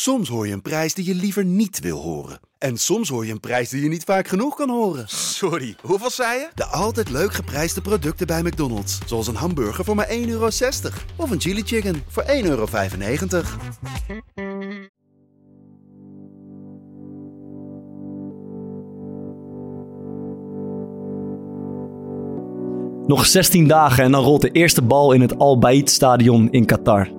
Soms hoor je een prijs die je liever niet wil horen. En soms hoor je een prijs die je niet vaak genoeg kan horen. Sorry, hoeveel zei je? De altijd leuk geprijsde producten bij McDonald's. Zoals een hamburger voor maar 1,60 euro. Of een chili chicken voor 1,95 euro. Nog 16 dagen en dan rolt de eerste bal in het Al Bayt stadion in Qatar.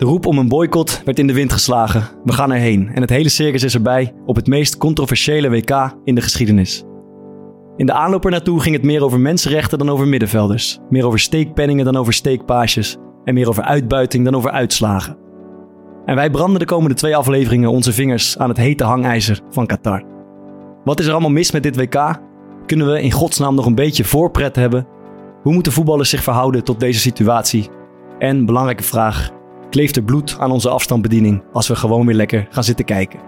De roep om een boycott werd in de wind geslagen. We gaan erheen en het hele circus is erbij op het meest controversiële WK in de geschiedenis. In de aanloop er naartoe ging het meer over mensenrechten dan over middenvelders. Meer over steekpenningen dan over steekpaasjes. En meer over uitbuiting dan over uitslagen. En wij branden de komende twee afleveringen onze vingers aan het hete hangijzer van Qatar. Wat is er allemaal mis met dit WK? Kunnen we in godsnaam nog een beetje voorpret hebben? Hoe moeten voetballers zich verhouden tot deze situatie? En, belangrijke vraag, kleeft er bloed aan onze afstandsbediening als we gewoon weer lekker gaan zitten kijken?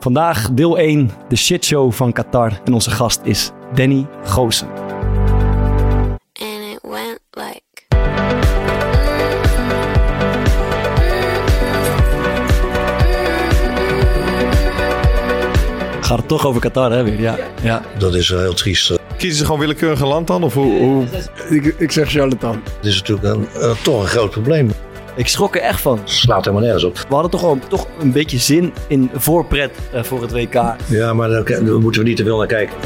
Vandaag deel 1, de shitshow van Qatar en onze gast is Danny Goosen. and it went like Gaat het toch over Qatar, hè, weer? Ja. ja. Dat is wel heel triest. Kiezen ze gewoon willekeurig een land dan? Of hoe, hoe... Ik, ik zeg charlatan. Het is natuurlijk een, eh, toch een groot probleem. Ik schrok er echt van. Slaat helemaal nergens op. We hadden toch wel toch een beetje zin in voorpret eh, voor het WK. Ja, maar daar, daar moeten we niet te veel naar kijken.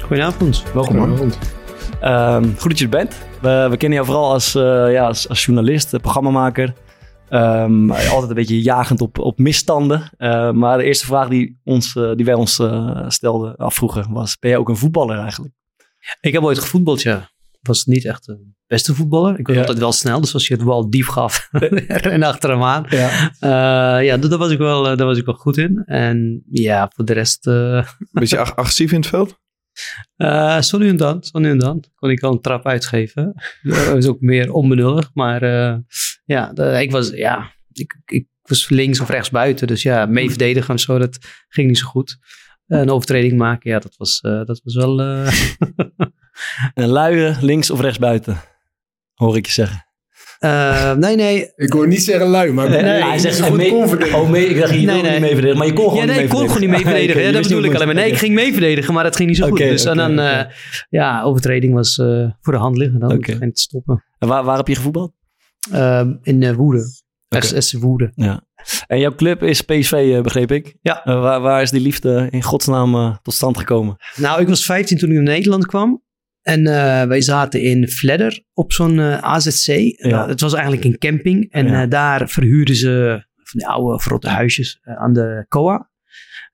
Goedenavond. Welkom man. Ehm, goed dat je er bent. We, we kennen jou vooral als, eh, ja, als, als journalist, eh, programmamaker. Ehm, altijd een beetje jagend op, op misstanden. Eh, maar de eerste vraag die, ons, eh, die wij ons stelden, afvroegen, was: Ben jij ook een voetballer eigenlijk? Ik heb ooit gevoetbald, ja. Ik was niet echt de beste voetballer. Ik was Ja. altijd wel snel, dus als je het bal diep gaf en achter hem aan. Ja. Eh, ja, daar was, ik wel, daar was ik wel goed in. En ja, voor de rest, eh Beetje ag- agressief in het veld? Eh, zo nu en dan, zo nu dan, kon ik al een trap uitgeven. Dat is ook meer onbenullig, maar eh, ja, ik was, ja, ik, ik was links of rechts buiten. Dus ja, mee verdedigen en zo, dat ging niet zo goed. Een overtreding maken, ja, dat was, eh, dat was wel... eh, Een luie links of rechts buiten, hoor ik je zeggen. Eh, nee, nee, Ik hoor niet zeggen lui, maar Nee, nee, hij zegt mee, oh, mee, ik dacht, je Nee, wilde nee. niet mee verdedigen, maar je kon gewoon Ja, nee, ik mee kon gewoon niet mee verdedigen. Ja, dat bedoel ik alleen maar. het Nee, ik ging mee verdedigen, maar dat ging niet zo goed. Oké, Dus en dan, eh, ja, overtreding was eh, voor de hand liggen. Dan en te stoppen. En waar, waar heb je gevoetbald? Ehm, in eh, Woerden. Oké. SS Woerden. Ja. En jouw club is PSV, eh, begreep ik. Ja. Waar, waar is die liefde in godsnaam tot stand gekomen? Nou, ik was 15 toen ik naar Nederland kwam. En eh, wij zaten in Vledder op zo'n eh, AZC. Ja. het was eigenlijk een camping. En Ja. eh, daar verhuurden ze van die oude verrotte huisjes eh, aan de COA.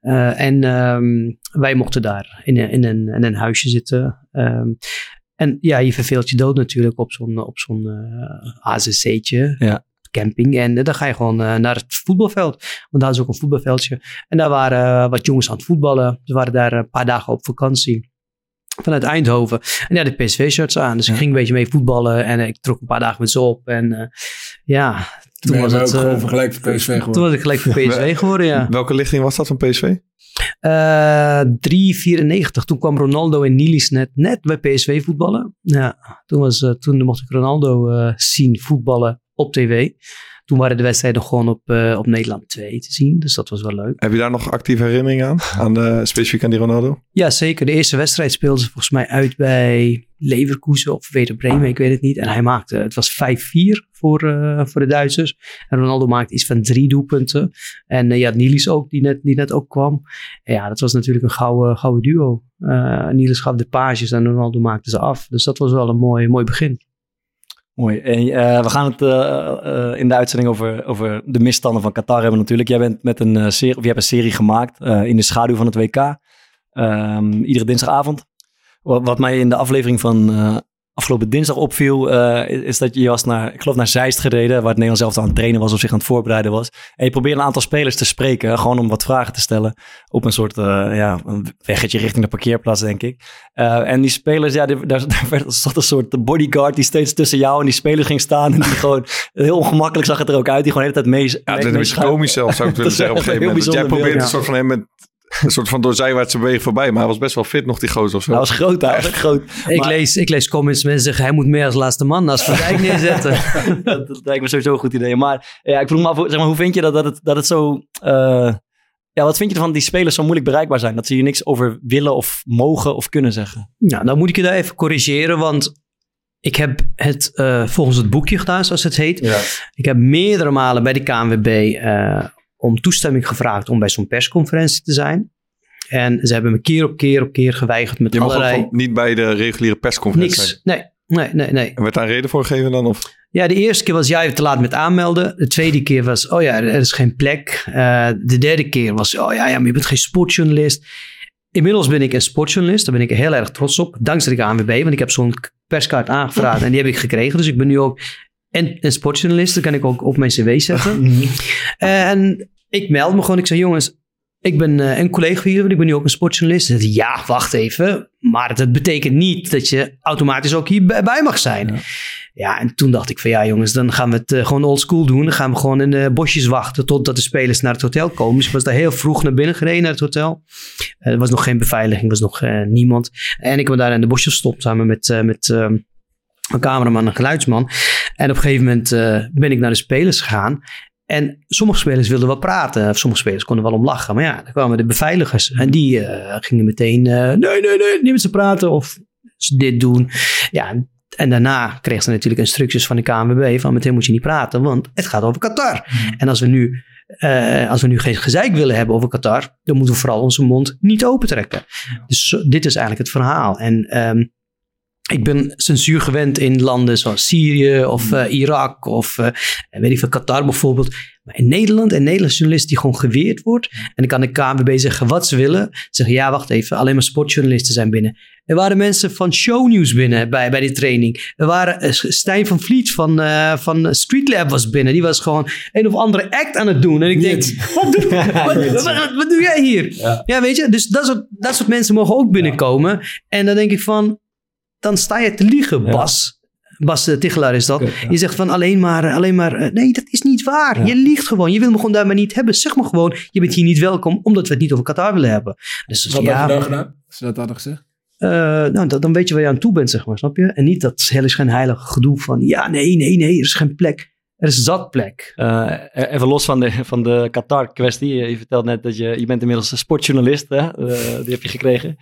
Eh, en ehm, wij mochten daar in, een- in, een, in een huisje zitten. Ehm, en ja, je verveelt je dood natuurlijk op zo'n op zo'n eh, AZC'tje. Ja. Camping. En eh, dan ga je gewoon eh, naar het voetbalveld. Want daar is ook een voetbalveldje. En daar waren eh, wat jongens aan het voetballen. Ze waren daar een paar dagen op vakantie. Vanuit Eindhoven. En ja, de PSV-shirts aan. Dus Ja. ik ging een beetje mee voetballen. En eh, ik trok een paar dagen met ze op. En eh, ja, toen Toen was het... ook eh, gewoon vergelijk voor PSV toen geworden. was ik gelijk voor PSV geworden, ja. Welke lichting was dat van PSV? Eh 3,94. Toen kwam Ronaldo en Nilis net, net bij PSV voetballen. Ja, toen, was, eh, toen mocht ik Ronaldo eh, zien voetballen op tv. Toen waren de wedstrijden gewoon op, eh, op Nederland 2 te zien. Dus dat was wel leuk. Heb je daar nog actieve herinneringen aan? aan specifiek aan die Ronaldo? Ja, zeker. De eerste wedstrijd speelden ze volgens mij uit bij Leverkusen of Werder Bremen, ik weet het niet. En hij maakte, het was 5-4 voor, eh, voor de Duitsers. En Ronaldo maakte iets van drie doelpunten. En eh, ja, Niels ook, die net, die net ook kwam. En ja, dat was natuurlijk een gouden, gouden duo. Niels gaf de pages en Ronaldo maakte ze af. Dus dat was wel een mooi, mooi begin. Mooi. Eh, we gaan het eh, eh, in de uitzending over, over de misstanden van Qatar hebben natuurlijk. Jij bent met een serie, je hebt een serie gemaakt in de schaduw van het WK. Ehm, iedere dinsdagavond. Wat, mij in de aflevering van, afgelopen dinsdag opviel, eh, is- is dat je was naar, ik geloof naar Zeist gereden, waar het Nederlands zelf aan het trainen was of zich aan het voorbereiden was. En je probeerde een aantal spelers te spreken, gewoon om wat vragen te stellen op een soort eh, ja, een weggetje richting de parkeerplaats, denk ik. Eh, en die spelers, ja, die- daar, daar werd- zat een soort bodyguard die steeds tussen jou en die spelers ging staan. En die gewoon, heel ongemakkelijk zag het er ook uit, die gewoon de hele tijd mee Ja, mee- werd een beetje komisch zelf, zou ik willen Dat is zeggen op een gegeven moment. jij beeld, een soort van hem met een soort van door zijwaartse beweging voorbij. Maar hij was best wel fit nog, die gozer of zo. Hij was groot, hij was echt groot. Ik, Maar- lees, ik lees comments, mensen zeggen hij moet meer als laatste man als Van Dijk neerzetten. dat, dat lijkt me sowieso een goed idee. Maar ja, ik vroeg me af, zeg maar, hoe vind je dat, dat, het, dat het zo... eh, ja, wat vind je ervan dat die spelers zo moeilijk bereikbaar zijn? Dat ze hier niks over willen of mogen of kunnen zeggen? Nou, dan moet ik je daar even corrigeren, want ik heb het eh, volgens het boekje gedaan, zoals het heet. Ik heb meerdere malen bij de KNWB eh, om toestemming gevraagd om bij zo'n persconferentie te zijn. En ze hebben me keer op keer op keer geweigerd met Je allerlei... gewoon niet bij de reguliere persconferentie zijn. Nee, nee, nee, nee. En werd daar een reden voor gegeven dan? Of? Ja, de eerste keer was jij te laat met aanmelden. De tweede keer was, oh ja, er is geen plek. Eh, de derde keer was, oh ja, ja, maar je bent geen sportjournalist. Inmiddels ben ik een sportjournalist. Daar ben ik heel erg trots op. Dankzij de ANWB, want ik heb zo'n perskaart aangevraagd en die heb ik gekregen. Dus ik ben nu ook en een sportjournalist. Dat kan ik ook op mijn cv zetten. en ik meld me gewoon. Ik zeg, jongens, ik ben eh, een collega jullie, want ik ben nu ook een sportjournalist. Ze zei, ja, wacht even. Maar dat betekent niet dat je automatisch ook hierbij bij mag zijn. Ja. en toen dacht ik van ja jongens, dan gaan we het eh, gewoon old school doen. Dan gaan we gewoon in de bosjes wachten totdat de spelers naar het hotel komen. Dus ik was daar heel vroeg naar binnen gereden naar het hotel. Eh, er was nog geen beveiliging, er was nog niemand. En ik was daar in de bosjes gestopt samen met, met een cameraman en een geluidsman. En op een gegeven moment ben ik naar de spelers gegaan. En sommige spelers wilden wel praten. Sommige spelers konden wel om lachen. Maar ja, dan kwamen de beveiligers. En die eh, gingen meteen... eh, nee, nee, nee, niet met ze praten. Of ze dit doen. Ja, en daarna kreeg ze natuurlijk instructies van de KNWB. Van meteen moet je niet praten. Want het gaat over Qatar. En als we nu... eh, als we nu geen gezeik willen hebben over Qatar, dan moeten we vooral onze mond niet opentrekken. Dus dit is eigenlijk het verhaal. En ehm, ik ben censuur gewend in landen zoals Syrië of eh, Irak of eh, weet ik veel, Qatar bijvoorbeeld. Maar in Nederland, een Nederlandse journalist die gewoon geweerd wordt. En dan kan de KNVB zeggen wat ze willen. Zeggen ja, wacht even, alleen maar sportjournalisten zijn binnen. Er waren mensen van shownieuws binnen bij, bij die training. Er waren eh, Stijn van Vliet van, eh van Streetlab was binnen. Die was gewoon een of andere act aan het doen. En ik denk, wat doe, wat, wat, wat doe jij hier? Ja. weet je, dus dat soort, dat soort mensen mogen ook binnenkomen. En dan denk ik van, dan sta je te liegen, Ja. Bas. Bas eh, Tichelaar is dat. Ja. Je zegt van alleen maar, alleen maar, eh, nee, dat is niet waar. Ja. Je liegt gewoon. Je wil me gewoon daar maar niet hebben. Zeg maar gewoon, je bent hier niet welkom, omdat we het niet over Qatar willen hebben. Dus Wat ja, heb je dan gedaan? Als ze dat hadden gezegd. eh, nou, dan, dan weet je waar je aan toe bent, zeg maar, snap je? En niet dat hele schijnheilige gedoe van, ja, nee, nee, nee, er is geen plek. Er is zat plek. Eh, even los van de, van de Qatar-kwestie. Je vertelt net dat je, je bent inmiddels een sportjournalist. Hè? Eh, die heb je gekregen.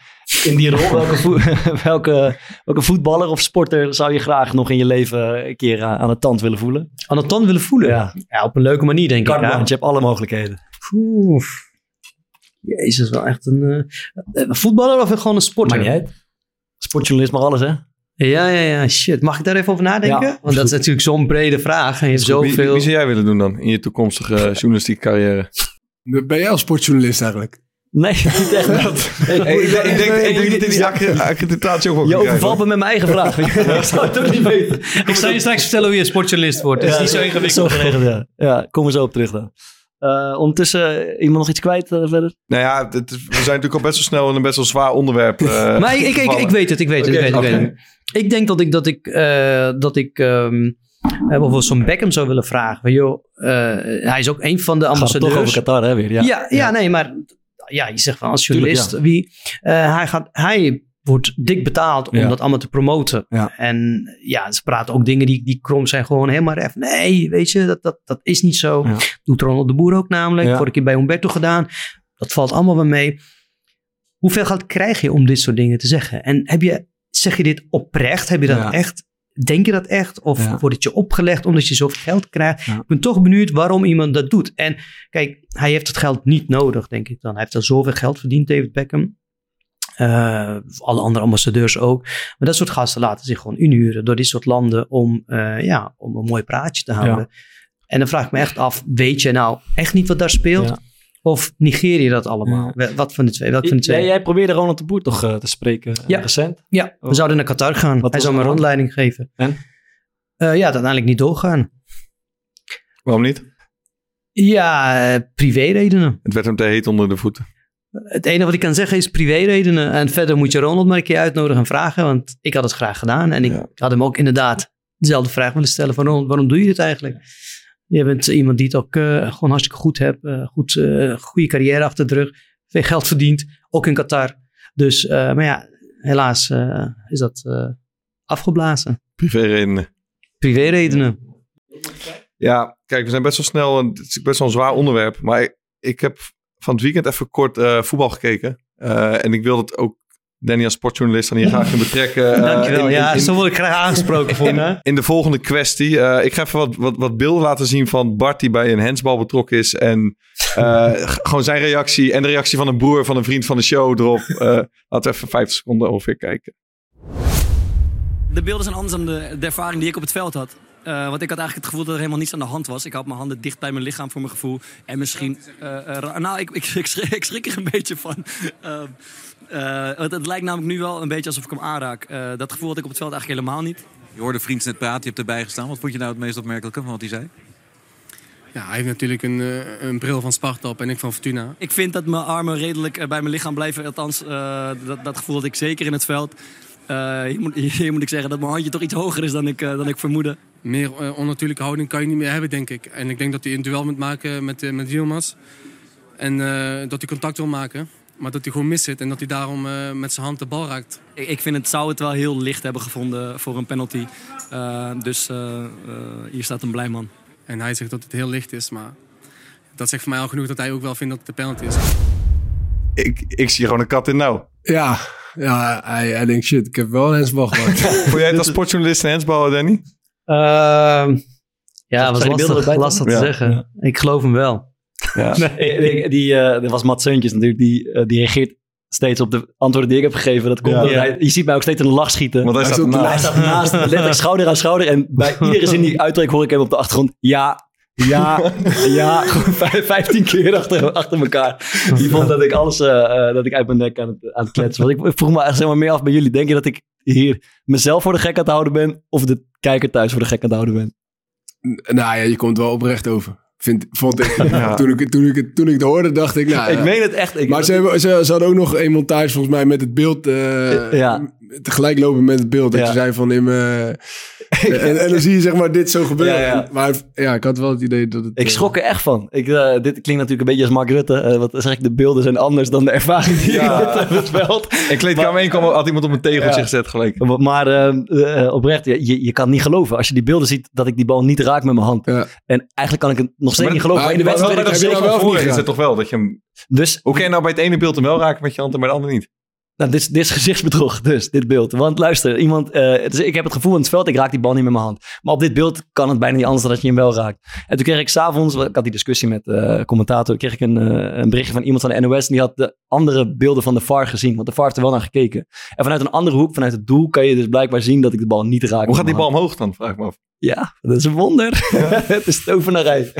In die rol, welke, vo- welke, welke voetballer of sporter zou je graag nog in je leven een keer aan, aan de tand willen voelen? Aan het tand willen voelen. Ja. Ja, op een leuke manier, denk ik. Ja. want je hebt alle mogelijkheden. Oef. Jezus, wel echt een eh, voetballer of gewoon een sporter? Maakt niet uit. Sportjournalist mag alles, hè? Ja, ja, ja, shit. Mag ik daar even over nadenken? Ja, Want dat is natuurlijk zo'n brede vraag. En je hebt wie, zoveel... wie zou jij willen doen dan in je toekomstige journalistieke carrière? Ben jij als sportjournalist eigenlijk? Nee, niet echt. Hey, ik, denk, ik, denk, ik denk dat die accre- accreditatie ook wel Je overvalt me met mijn eigen vraag. ik zou het ook niet weten. Ik zal je straks vertellen hoe je sportjournalist wordt. Het is niet zo ingewikkeld. Zo geregeld, ja. Ja, kom er zo op terug dan. Eh, ondertussen, eh, iemand nog iets kwijt eh, verder? Nou ja, het is- we zijn natuurlijk al best wel snel in een best wel zwaar onderwerp. Maar ik, ik, ik, ik weet het, ik weet het, ik weet het. Ik, weet oké. het. ik denk dat ik, dat ik, eh, dat ik ehm, eh, bijvoorbeeld zo'n Beckham zou willen vragen. Joh, eh, hij is ook een van de Gaat het toch over ambassadeurs. Qatar, hè, weer? Ja. Ja, ja, nee, maar ja, je zegt van als Tuurlijk, journalist, wie, eh, hij, gaat, hij wordt dik betaald om Ja. dat allemaal te promoten. Ja. En ja, ze praten ook dingen die, die krom zijn gewoon helemaal ref. Nee, weet je, dat, dat, dat is niet zo. Ja. Doet Ronald de Boer ook namelijk. Vorige keer bij Humberto gedaan. Dat valt allemaal wel mee. Hoeveel geld krijg je om dit soort dingen te zeggen? En heb je, zeg je dit oprecht? Heb je dat echt? Denk je dat echt? Of wordt het je opgelegd omdat je zoveel geld krijgt? Ik ben toch benieuwd waarom iemand dat doet. En kijk, hij heeft het geld niet nodig, denk ik dan. Hij heeft al zoveel geld verdiend, David Beckham. Eh, alle andere ambassadeurs ook. Maar dat soort gasten laten zich gewoon inhuren door dit soort landen om, eh, ja, om een mooi praatje te houden. En dan vraag ik me echt af, weet je nou echt niet wat daar speelt? Ja. Of negeer je dat allemaal? Wat van de twee? Welk van de twee? Jij, jij probeerde Ronald de Boer toch eh, te spreken recent? Ja, we zouden naar Qatar gaan. Wat Hij zou me een rondleiding geven. En? Eh, ja, het uiteindelijk niet doorgaan. Waarom niet? Ja, privéredenen. Het werd hem te heet onder de voeten. Het enige wat ik kan zeggen is privéredenen. En verder moet je Ronald maar een keer uitnodigen en vragen. Want ik had het graag gedaan. En ik Ja. had hem ook inderdaad dezelfde vraag willen stellen van Ronald, waarom doe je dit eigenlijk? Je bent iemand die het ook eh, gewoon hartstikke goed hebt. eh, goed, eh, goede carrière achter de rug. Veel geld verdient. Ook in Qatar. Dus, maar ja, helaas is dat afgeblazen. Privéredenen. Privéredenen. Ja, kijk, we zijn best wel snel. Het is best wel een zwaar onderwerp. Maar ik, ik heb van het weekend even kort eh, voetbal gekeken. Eh, en ik wil het ook Danny als sportjournalist dan hier graag in betrekken. eh, Dankjewel. in- ja, in- zo word ik graag aangesproken voor me. in de volgende kwestie. Eh, ik ga even wat, wat, wat beelden laten zien van Bart die bij een handsbal betrokken is. En eh, gewoon zijn reactie en de reactie van een broer van een vriend van de show erop. Eh, laten we even 50 seconden ongeveer kijken. De beelden zijn anders dan de, de ervaring die ik op het veld had. Eh, want ik had eigenlijk het gevoel dat er helemaal niets aan de hand was. Ik had mijn handen dicht bij mijn lichaam voor mijn gevoel. En misschien... eh, eh, nou, ik, ik, ik, schrik, ik schrik er een beetje van. Ehm, eh, het, het lijkt namelijk nu wel een beetje alsof ik hem aanraak. Eh, dat gevoel had ik op het veld eigenlijk helemaal niet. Je hoorde vriend net praten, je hebt erbij gestaan. Wat vond je nou het meest opmerkelijke van wat hij zei? Ja, hij heeft natuurlijk een, een bril van Sparta op en ik van Fortuna. Ik vind dat mijn armen redelijk bij mijn lichaam blijven. Althans, eh, dat, dat gevoel had ik zeker in het veld. Eh, hier, moet, hier moet ik zeggen dat mijn handje toch iets hoger is dan ik, eh, dan ik vermoedde. Meer eh, onnatuurlijke houding kan je niet meer hebben, denk ik. En ik denk dat hij een duel moet maken met, met Yilmaz. En eh, dat hij contact wil maken. Maar dat hij gewoon mis zit en dat hij daarom eh, met zijn hand de bal raakt. Ik, ik vind het zou het wel heel licht hebben gevonden voor een penalty. Eh, dus hier staat een blij man. En hij zegt dat het heel licht is, maar dat zegt voor mij al genoeg dat hij ook wel vindt dat het de penalty is. Ik, ik zie gewoon een kat in nauw. Ja, ja hij, hij denkt shit, ik heb wel een hensbal gemaakt. Vond jij het als sportjournalist een handsbal, Danny? Ehm, ja, was die beelden lastig, lastig te Ja. zeggen. Ik geloof hem wel. Ja. Nee, die, eh dat was Mats Seuntjes natuurlijk. Die, eh, die reageert steeds op de antwoorden die ik heb gegeven. Dat komt Ja. hij- je ziet mij ook steeds in de lach schieten. Want hij Hij staat. Hij naast, letterlijk schouder aan schouder. En bij iedere zin die ik uittrek hoor ik hem op de achtergrond. Ja, ja, ja. Gewoon vijf- vijftien keer achter, achter elkaar. Die vond dat ik alles eh, eh, dat ik uit mijn nek aan het, aan het kletsen was. Ik, ik vroeg me echt zeg maar meer af bij jullie. Denk je dat ik hier mezelf voor de gek aan het houden ben? Of de kijker thuis voor de gek aan het houden ben? nou ja, je komt wel oprecht over. Vind, vond ik. Ja. Toen, ik, toen, ik, het- toen ik het hoorde, dacht ik, nou Ik ja. meen het echt. Ik, Maar ze, hebben, ze, ze hadden ook nog een montage volgens mij met het beeld. eh, Ja. Tegelijk lopen met het beeld. Dat Ja. je zei van in mijn... en, en dan zie je zeg maar dit zo gebeuren. Ja, ja. Maar ja, ik had wel het idee dat het... Ik eh, schrok er echt van. Ik, eh, dit klinkt natuurlijk een beetje als Mark Rutte. Eh, wat zeg ik, de beelden zijn anders dan de ervaring die Ja. ik heb op het veld. In kleedkamer 1 kwam, had iemand op een tegeltje Ja. gezet gelijk. Maar eh, oprecht, je, je, je kan niet geloven. Als je die beelden ziet, dat ik die bal niet raak met mijn hand. Ja. En eigenlijk kan ik het nog steeds Maar- niet geloven. Maar in de maar- wedstrijd ik heb je nou wel is het toch wel dat je hem... Dus Hoe kan je nou bij het ene beeld hem wel raken met je hand en bij het andere niet? Nou, dit, is- dit is gezichtsbedrog, dus dit beeld. Want luister, iemand, eh, het is- ik heb het gevoel in het veld, ik raak die bal niet met mijn hand. Maar op dit beeld kan het bijna niet anders dan dat je hem wel raakt. En toen kreeg ik s'avonds, ik had die discussie met de commentator, kreeg ik een, eh, een berichtje van iemand van de NOS. En die had de andere beelden van de VAR gezien, want de VAR heeft er wel naar gekeken. En vanuit een andere hoek, vanuit het doel, kan je dus blijkbaar zien dat ik de bal niet raak. Hoe gaat die bal omhoog dan? Vraag ik me af. Ja, dat is een wonder. het is tovenarij.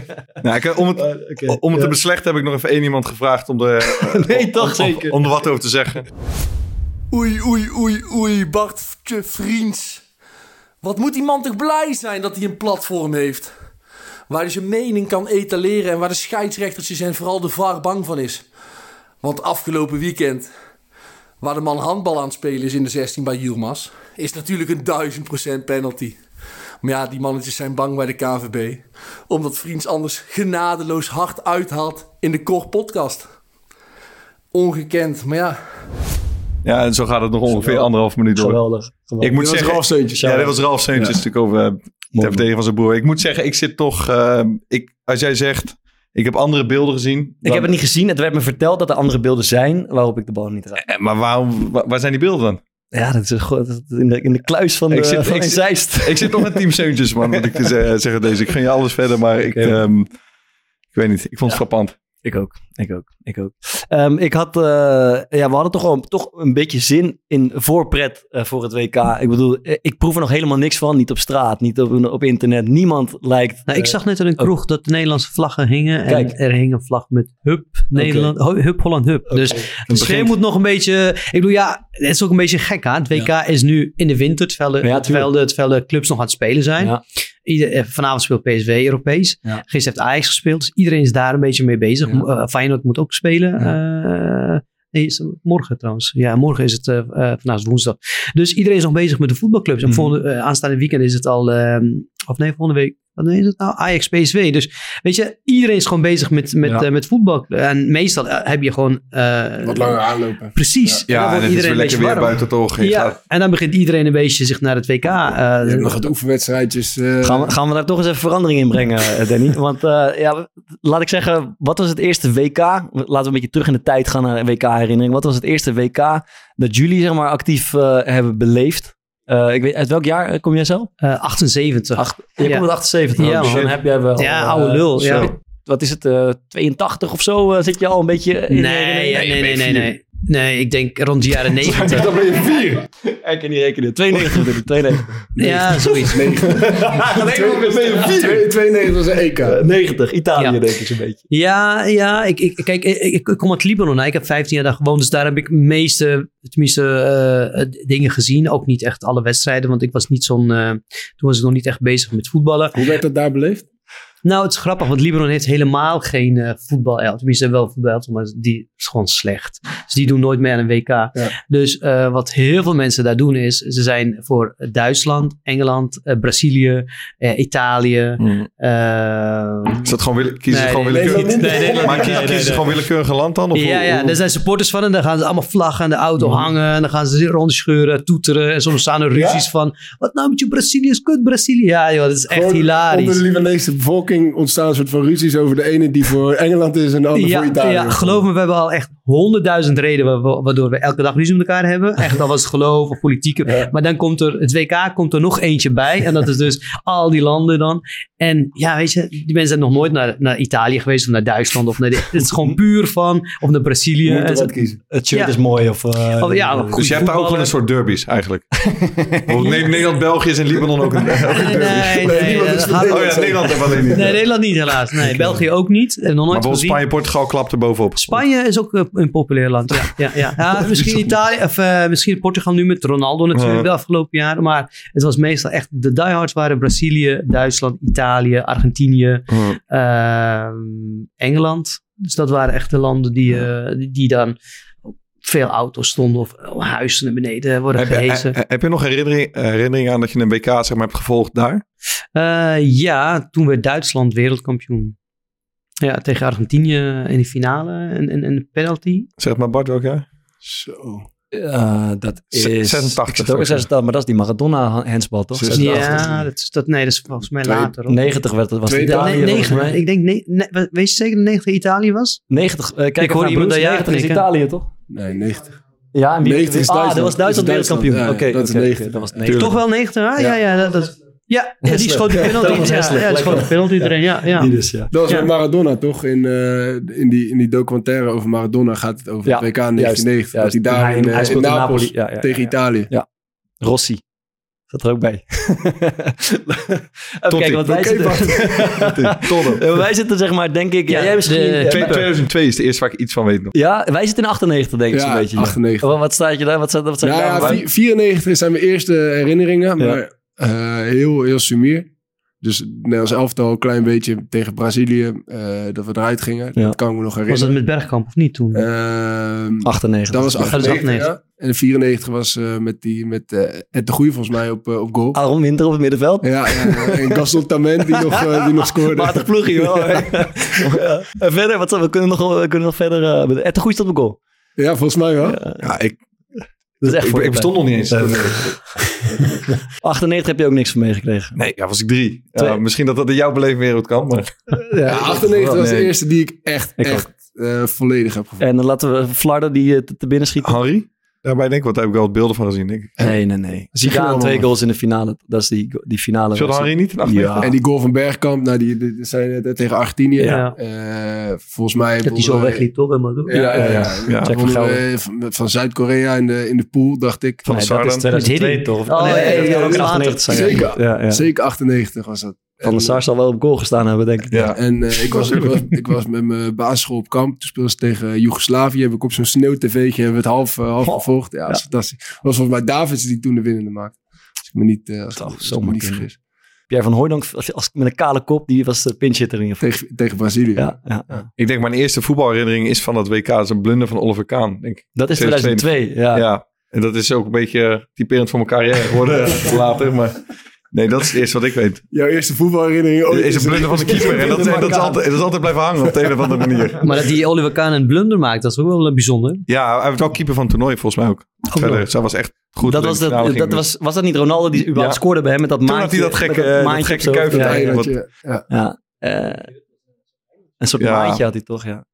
Nou, ik, om het, Oké. om het Ja. te beslechten heb ik nog even één iemand gevraagd om, de, Nee, om- toch om- zeker. Om er wat over te zeggen. Oei, oei, oei, oei, Bartje Vriends. Wat moet die man toch blij zijn dat hij een platform heeft? Waar hij zijn mening kan etaleren en waar de scheidsrechtertjes en vooral de VAR bang van is. Want afgelopen weekend, waar de man handbal aan het spelen is in de 16 bij Yilmaz, is natuurlijk een 1000% penalty. Maar ja, die mannetjes zijn bang bij de KVB. Omdat Vriends anders genadeloos hard uithaalt in de Kor podcast. Ongekend, maar ja, Ja, en zo gaat het nog ongeveer anderhalf minuut door. Geweldig. geweldig. Ik moet Dit was zeggen, Ralf Seuntjes. Ja, dit was Ralf Seuntjes natuurlijk over uh, ter Mooi. verdediging van zijn broer. Ik moet zeggen, ik zit toch... eh, ik, als jij zegt, ik heb andere beelden gezien. Ik heb het niet gezien. Het werd me verteld dat er andere beelden zijn waarop ik de bal niet raak. Eh, Maar waarom, waar, waar zijn die beelden dan? Ja, dat is, dat in, de, in de kluis van, de, Ik zit- van ik Zeist. Ik zit nog met Team Seuntjes, man, moet ik te ze- zeggen deze. Ik gun je alles verder, maar ik, ehm, ik weet niet. Ik vond het frappant. Ik ook, ik ook, ik ook. Ehm, ik had, eh, ja, we hadden toch toch een beetje zin in voorpret eh, voor het WK. Ik bedoel, eh, ik proef er nog helemaal niks van. Niet op straat, niet op, op internet. Niemand lijkt... Nou, ik zag net in een kroeg dat de Nederlandse vlaggen hingen. Kijk. En er hing een vlag met Hup, Nederland, Hup Holland Hup. Dus het begint- moet nog een beetje... Ik bedoel, ja, het is ook een beetje gek aan. Het WK is nu in de winter, terwijl de, Ja, terwijl de, terwijl de clubs nog aan het spelen zijn. Ja. Ieder, eh, vanavond speelt PSV Europees. Ja. Gisteren heeft Ajax gespeeld. Dus iedereen is daar een beetje mee bezig. Ja. Eh, Feyenoord moet ook spelen. Eh, nee, is het morgen trouwens. Ja, morgen is het, eh, eh, vandaag is woensdag. Dus iedereen is nog bezig met de voetbalclubs. En Mhm. volgende, eh, aanstaande weekend is het al, ehm, of nee, volgende week. Wat is het nou? Ajax PSV. Dus weet je, iedereen is gewoon bezig met, met, Ja. eh, met voetbal. En meestal eh, heb je gewoon... eh, Wat langer aanlopen. Precies. Ja, en het is weer een lekker beetje weer buiten toch. Je Ja, gaat- en dan begint iedereen een beetje zich naar het WK. eh, Je hebt nog het oefenwedstrijdjes. eh, Gaan we, gaan we daar toch eens even verandering in brengen, Danny? Want eh, ja, laat ik zeggen, wat was het eerste WK? Laten we een beetje terug in de tijd gaan naar een WK-herinnering. Wat was het eerste WK dat jullie zeg maar actief hebben beleefd? Eh, ik weet, uit welk jaar eh, kom jij zelf? eh, 78. Acht, je Ja. komt uit 78. Ja, dus dan heb jij wel... Ja, eh, oude lul, zo. ja. Wat is het, eh, 82 of zo? eh, zit je al een beetje in nee, nee, nee, nee. Nee, ik denk rond de jaren 90. Dan ben je vier. Ik kan niet rekenen. 92 natuurlijk, 92. ja, zoiets. Twee- 92 was een EK. 90, Italië Ja. denk ik zo'n beetje. Ja, ja. Ik, ik, kijk, ik, ik, ik kom uit Libanon. hè. Ik heb 15 jaar daar gewoond. Dus daar heb ik de meeste, tenminste, eh, eh, dingen gezien. Ook niet echt alle wedstrijden. Want ik was niet zo'n... eh, toen was ik nog niet echt bezig met voetballen. Hoe werd dat daar beleefd? Nou, het is grappig, want Libanon heeft helemaal geen eh voetbal. Tenminste, wel voetbal, maar die is gewoon slecht. Dus die doen nooit meer aan een WK. Dus eh, wat heel veel mensen daar doen is, ze zijn voor Duitsland, Engeland, eh, Brazilië, eh, Italië. eh, Is dat gewoon willen, kiezen Nee, gewoon willekeurig? nee, nee, nee, nee, maar nee, kiezen, ze gewoon willekeurige land dan? Of ja, hoe- ja, hoe- daar zijn supporters van en dan gaan ze allemaal vlaggen aan de auto hangen. En dan gaan ze rondscheuren, toeteren. En soms staan er ruzies van, wat nou met je Brazilië is kut Brazilië. Ja joh, dat is echt hilarisch. Onder de Libanese bevolking ontstaan een soort van ruzies over de ene die voor Engeland is en de andere voor Italië. ja, geloof me, we hebben al echt honderdduizend redenen wa- waardoor we elke dag ruzie met elkaar hebben. Echt, al was het geloof of politieke. Maar dan komt er, het WK komt er nog eentje bij. En dat is dus al die landen dan. En ja, weet je, die mensen zijn nog nooit naar, naar Italië geweest of naar Duitsland. Of naar de, het is gewoon puur van, of naar Brazilië. Je moet En wat ze- kiezen. Het shirt Ja. is mooi. Of, eh, ja, Dus je hebt daar ook wel een soort derbies eigenlijk. Bijvoorbeeld Ne- Nederland-België is in Libanon ook een, ook een derby. Nee, nee, dat van Oh ja, Nederland heeft alleen niet. Nee, Nederland niet helaas. Nee, België ook niet. En nog maar nooit bijvoorbeeld gezien. Spanje-Portugal klapt er bovenop. Spanje is ook eh, een populair land. Ja, ja, ja. ja misschien Italië of eh, misschien Portugal nu met Ronaldo natuurlijk de afgelopen jaren. Maar het was meestal echt de diehards waren Brazilië, Duitsland, Italië, Argentinië, ehm, Engeland. Dus dat waren echt de landen die, eh, die, die dan op veel auto's stonden of oh, huizen naar beneden worden Heb, je- gehezen. he- heb je nog herinnering, herinnering aan dat je een WK zeg maar, hebt gevolgd daar? Eh, ja, toen werd Duitsland wereldkampioen. Ja, tegen Argentinië in de finale en, en, en de penalty. Zeg maar Bart ook, ja? Zo. Eh, dat is... 86 Ik zat ook in 86, maar dat is die Maradona-handsbal, toch? 86. Ja, dat is, dat, nee, dat is volgens mij Twee- later. hoor. 90 werd het, was het Twee- Italië Nee, volgens negen. mij. Ik denk, ne, ne- weet je zeker dat 90 Italië was? 90, eh, kijk Ik hoor iemand naar dat Bruce, ja 90 is. Italië, toch? Nee, 90. Ja, en wie 90 is Ah, dat was Duitsland wereldkampioen. ja, Oké, dat 90. dat was 90. Toch wel 90, hè? Ja, ja, dat, dat, ja, ja, die schoot de penalty. Ja, ja, die schoot de penalty erin. Ja, ja. Die dus, ja. Dat was Ja. met Maradona toch? In, eh, in, die, in die documentaire over Maradona gaat het over Ja, het WK juist, 1990. juist. Dat hij daar Hij- in, eh, hij in Napoli. Ja, ja, tegen ja, ja. Italië. Rossi. Zat er ook bij. Even kijken, want wij Oké, zitten... Wij zitten zeg maar, denk ik... Ja, Ja, jij misschien... de- ja, Twee- maar- 2002 is de eerste waar ik iets van weet nog. ja, wij zitten in 98 denk ik Ja, zo'n beetje. 98. Wat, wat staat je daar? Wat staat, wat staat Nou je ja, daar? vi- 94 zijn mijn eerste herinneringen, maar heel, heel sumier. Dus Nederlands elftal een klein beetje tegen Brazilië, eh, dat we eruit gingen. Ja. Dat kan ik me nog Was dat herinneren. met Bergkamp of niet toen? Ehm, 98. dat was dat is 98, 98. ja. En 94 was eh, met, die, met eh, Ed de Goeie volgens mij op, eh, op goal. Aaron Winter op het middenveld. Ja, ja, ja. en Gaston Tament die nog, eh, die nog scoorde. Matig ploegje wel. En verder, wat, we kunnen nog, we kunnen nog verder... Uh, met- Ed de Goeie staat op goal. Ja, volgens mij wel. Ja, ik, Dat is echt ik, voor ik bestond nog niet eens. 98 heb je ook niks van meegekregen. Nee, ja, was ik drie. Ja, misschien dat dat in jouw goed kan, maar... Ja, 98 was de eerste die ik echt, Ik echt eh, volledig heb gevoeld. En dan laten we Flarden die eh, te, binnen schieten. Henri? Daarbij denk ik, want daar heb ik wel wat beelden van gezien, denk ik. Nee, nee, nee. Zidane allemaal- twee goals in de finale. Dat is die, die finale. Speelde Henry niet in 98? Ja. En die goal van Bergkamp, nou, die, die, die zijn eh, tegen Argentinië. Ja. Eh, volgens mij... Dat hij zo wegliep, toch? Helemaal door. Ja, ja, ja. Ja. ja. Jack van we van, van Zuid-Korea in de, in de pool, dacht ik. Van Nee, de dat is Sardan. 2002 Met toch? Oh, nee, nee, dat ja, kan ook in later. 98 zijn. Zeker. Ja, ja. Zeker 98 was dat. Van de En, Sar zal wel op goal gestaan hebben, denk ik. Ja. En eh, ik, was, ik, was, ik was met mijn basisschool op kamp. Toen speelden ze tegen Joegoslavië. Heb ik op zo'n sneeuw-tv'tje hebben we het half, eh, half Oh. gevolgd. Ja, dat was fantastisch. Dat was volgens mij Davids die toen de winnende maakte. Als ik me niet, eh, als, zou als ik me zomaar niet vergis. Pierre van Hooydonk, als, als, met een kale kop, die was de pinch hitter in. Tegen, tegen Brazilië. Ja, ja, ja. Ik denk mijn eerste voetbalherinnering is van dat WK. Dat is een blunder van Oliver Kaan, denk ik. Dat is 2002. 2002, ja. Ja. En dat is ook een beetje typerend voor mijn carrière geworden later. Maar nee, dat is het eerste wat ik weet. Jouw eerste voetbalherinnering ooit is een blunder van de keeper. En dat, dat, is altijd, dat is altijd blijven hangen op de een of andere manier. Maar dat die Oliver Kahn een blunder maakt, dat is ook wel eh, bijzonder. Ja, hij was wel keeper van het toernooi volgens mij ook. Verder, zij was echt goed. Dat toen was, dat, dat was, was dat niet Ronaldo die überhaupt Ja. scoorde bij hem met dat Toen maandje? had hij dat gekke, eh, dat gekke. Ja, wat- Ja. ja. eh, een soort Ja. maandje had hij toch, ja.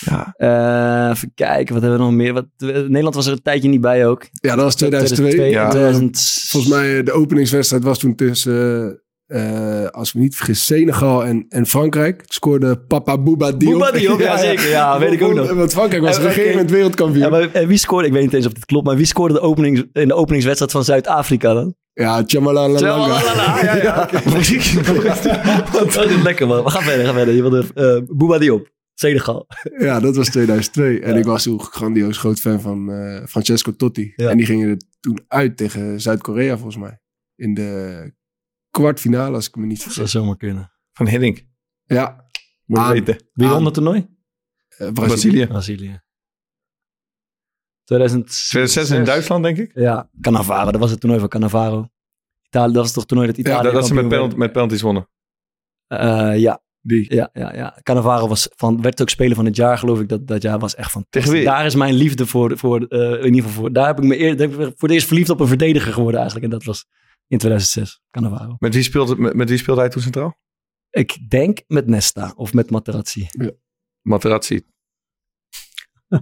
Ja. Eh, even kijken, wat hebben we nog meer? Wat, Nederland was er een tijdje niet bij ook. Ja, dat was 2002. Ja. 2000 Volgens mij eh, de openingswedstrijd was toen tussen, eh, eh, als we niet vergis, Senegal en, en Frankrijk. Scoorde Papa Bouba Diop. Bouba Diop, ja, zeker. Ja, weet ik ook nog. Want Frankrijk was En- oké. regerend wereldkampioen. Ja, maar, en wie scoorde, ik weet niet eens of dit klopt, maar wie scoorde de openings, in de openingswedstrijd van Zuid-Afrika dan? Ja, Tjamalala. Tjalalala, ja, ja, oké. Dat is lekker man. We gaan verder, gaan verder. Je wilde uh, Bouba Diop, Senegal. Ja, dat was 2002. En ik was toen grandioos groot fan van eh, Francesco Totti. Ja. En die gingen er toen uit tegen Zuid-Korea volgens mij. In de kwartfinale, als ik me niet Dat zou vergis. zomaar kunnen. Van Hiddink. Ja, Moet je weten. Wie won het toernooi? eh, Brazilië. Brazilië. Brazilië. 2006 2006 in Duitsland, denk ik. Ja, Cannavaro. Dat was het toernooi van Cannavaro. Italië, dat was toch het toernooi dat Italië dat, dat ze met, penalt, met penalties wonnen. Eh, ja. Die. Ja, ja, ja. Cannavaro was van, werd ook speler van het jaar, geloof ik. Dat, dat jaar was echt fantastisch. Tegen wie? Daar is mijn liefde voor, voor eh, in ieder geval voor. Daar heb ik me eer, daar heb ik voor het eerst verliefd op een verdediger geworden eigenlijk. En dat was in 2006, Cannavaro. Met wie speelde, met, met wie speelde hij toen centraal? Ik denk met Nesta of met Materazzi. Materazzi.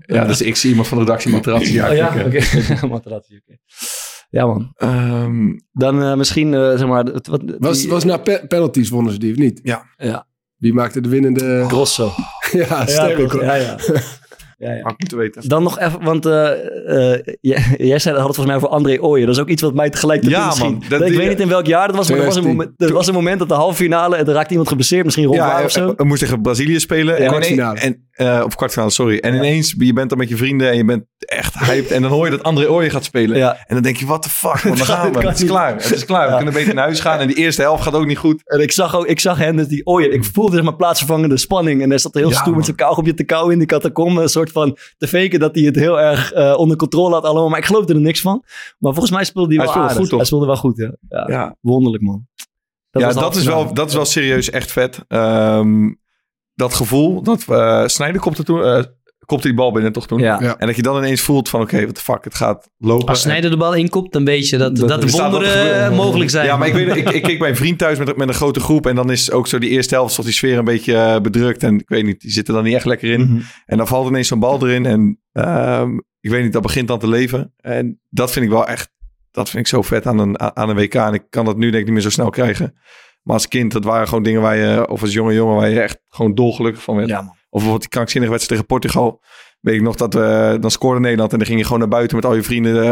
Ja, dus ik zie iemand van de redactie Materazzi. Ja, oh ja, oké. Materazzi, oké. Ja man. Ehm, Dan eh, misschien, eh, zeg maar... Het, wat, Was, die- was na pe- penalties wonnen ze die of niet? Ja. Ja. Wie maakte de winnende... Grosso. ja, sterk. Ja, ja. ja, ja. had ik moeten weten. Dan nog even, want eh, eh, jij, jij zei, had het volgens mij over André Ooyen. Dat is ook iets wat mij tegelijk te Ja, man. Dat- ik die- weet niet in welk jaar dat was, maar er was, een 2010. moment, er was een moment dat de halve finale... en er raakte iemand geblesseerd, misschien Ron Ja, Vlaar of zo. we moesten tegen Brazilië spelen. en kwartfinale. ineens- En, eh, of kwartfinale, sorry. En ineens, je bent dan met je vrienden en je bent echt hyped. En dan hoor je dat André Ooyen gaat spelen. Ja. En dan denk je, what the fuck, man, gaan we. Het is niet. klaar. Het is klaar. We kunnen beter naar huis gaan. En die eerste helft gaat ook niet goed. En ik zag, ook, ik zag hen, dus die Ooyen. Ik voelde zeg maar plaatsvervangende spanning. En hij zat er heel Ja, stoer met zijn kauwgomje te kauwen in die catacombe. Een soort van te faken dat hij het heel erg eh, onder controle had allemaal. Maar ik geloofde er niks van. Maar volgens mij speelde hij Hij wel speelde aardig. goed, toch? Hij speelde wel goed, ja. Ja, Ja. Wonderlijk, man. ja, was de dat is, wel, dat is wel serieus echt vet. Ehm, dat gevoel dat uh, Snijder kopte toen... kopte die bal binnen toch toen? Ja. Ja. En dat je dan ineens voelt van oké, what the fuck, het gaat lopen. Als Snijder de bal inkopt, dan weet je dat, Dat- dat, er de wat wonderen eh, mogelijk zijn. Ja, maar ik, weet, ik, ik keek bij een vriend thuis met, met een grote groep. En dan is ook zo die eerste helft, zoals die sfeer een beetje eh, bedrukt. En ik weet niet, die zitten dan niet echt lekker in. Mhm. En dan valt ineens zo'n bal erin. En ehm, ik weet niet, dat begint dan te leven. En dat vind ik wel echt, dat vind ik zo vet aan een, aan een WK. En ik kan dat nu denk ik niet meer zo snel krijgen. Maar als kind, dat waren gewoon dingen waar je, of als jonge jongen, waar je echt gewoon dolgelukkig van werd. Ja, man. Of bijvoorbeeld die krankzinnige wedstrijd tegen Portugal. Weet ik nog dat we, dan scoorde Nederland en dan ging je gewoon naar buiten met al je vrienden.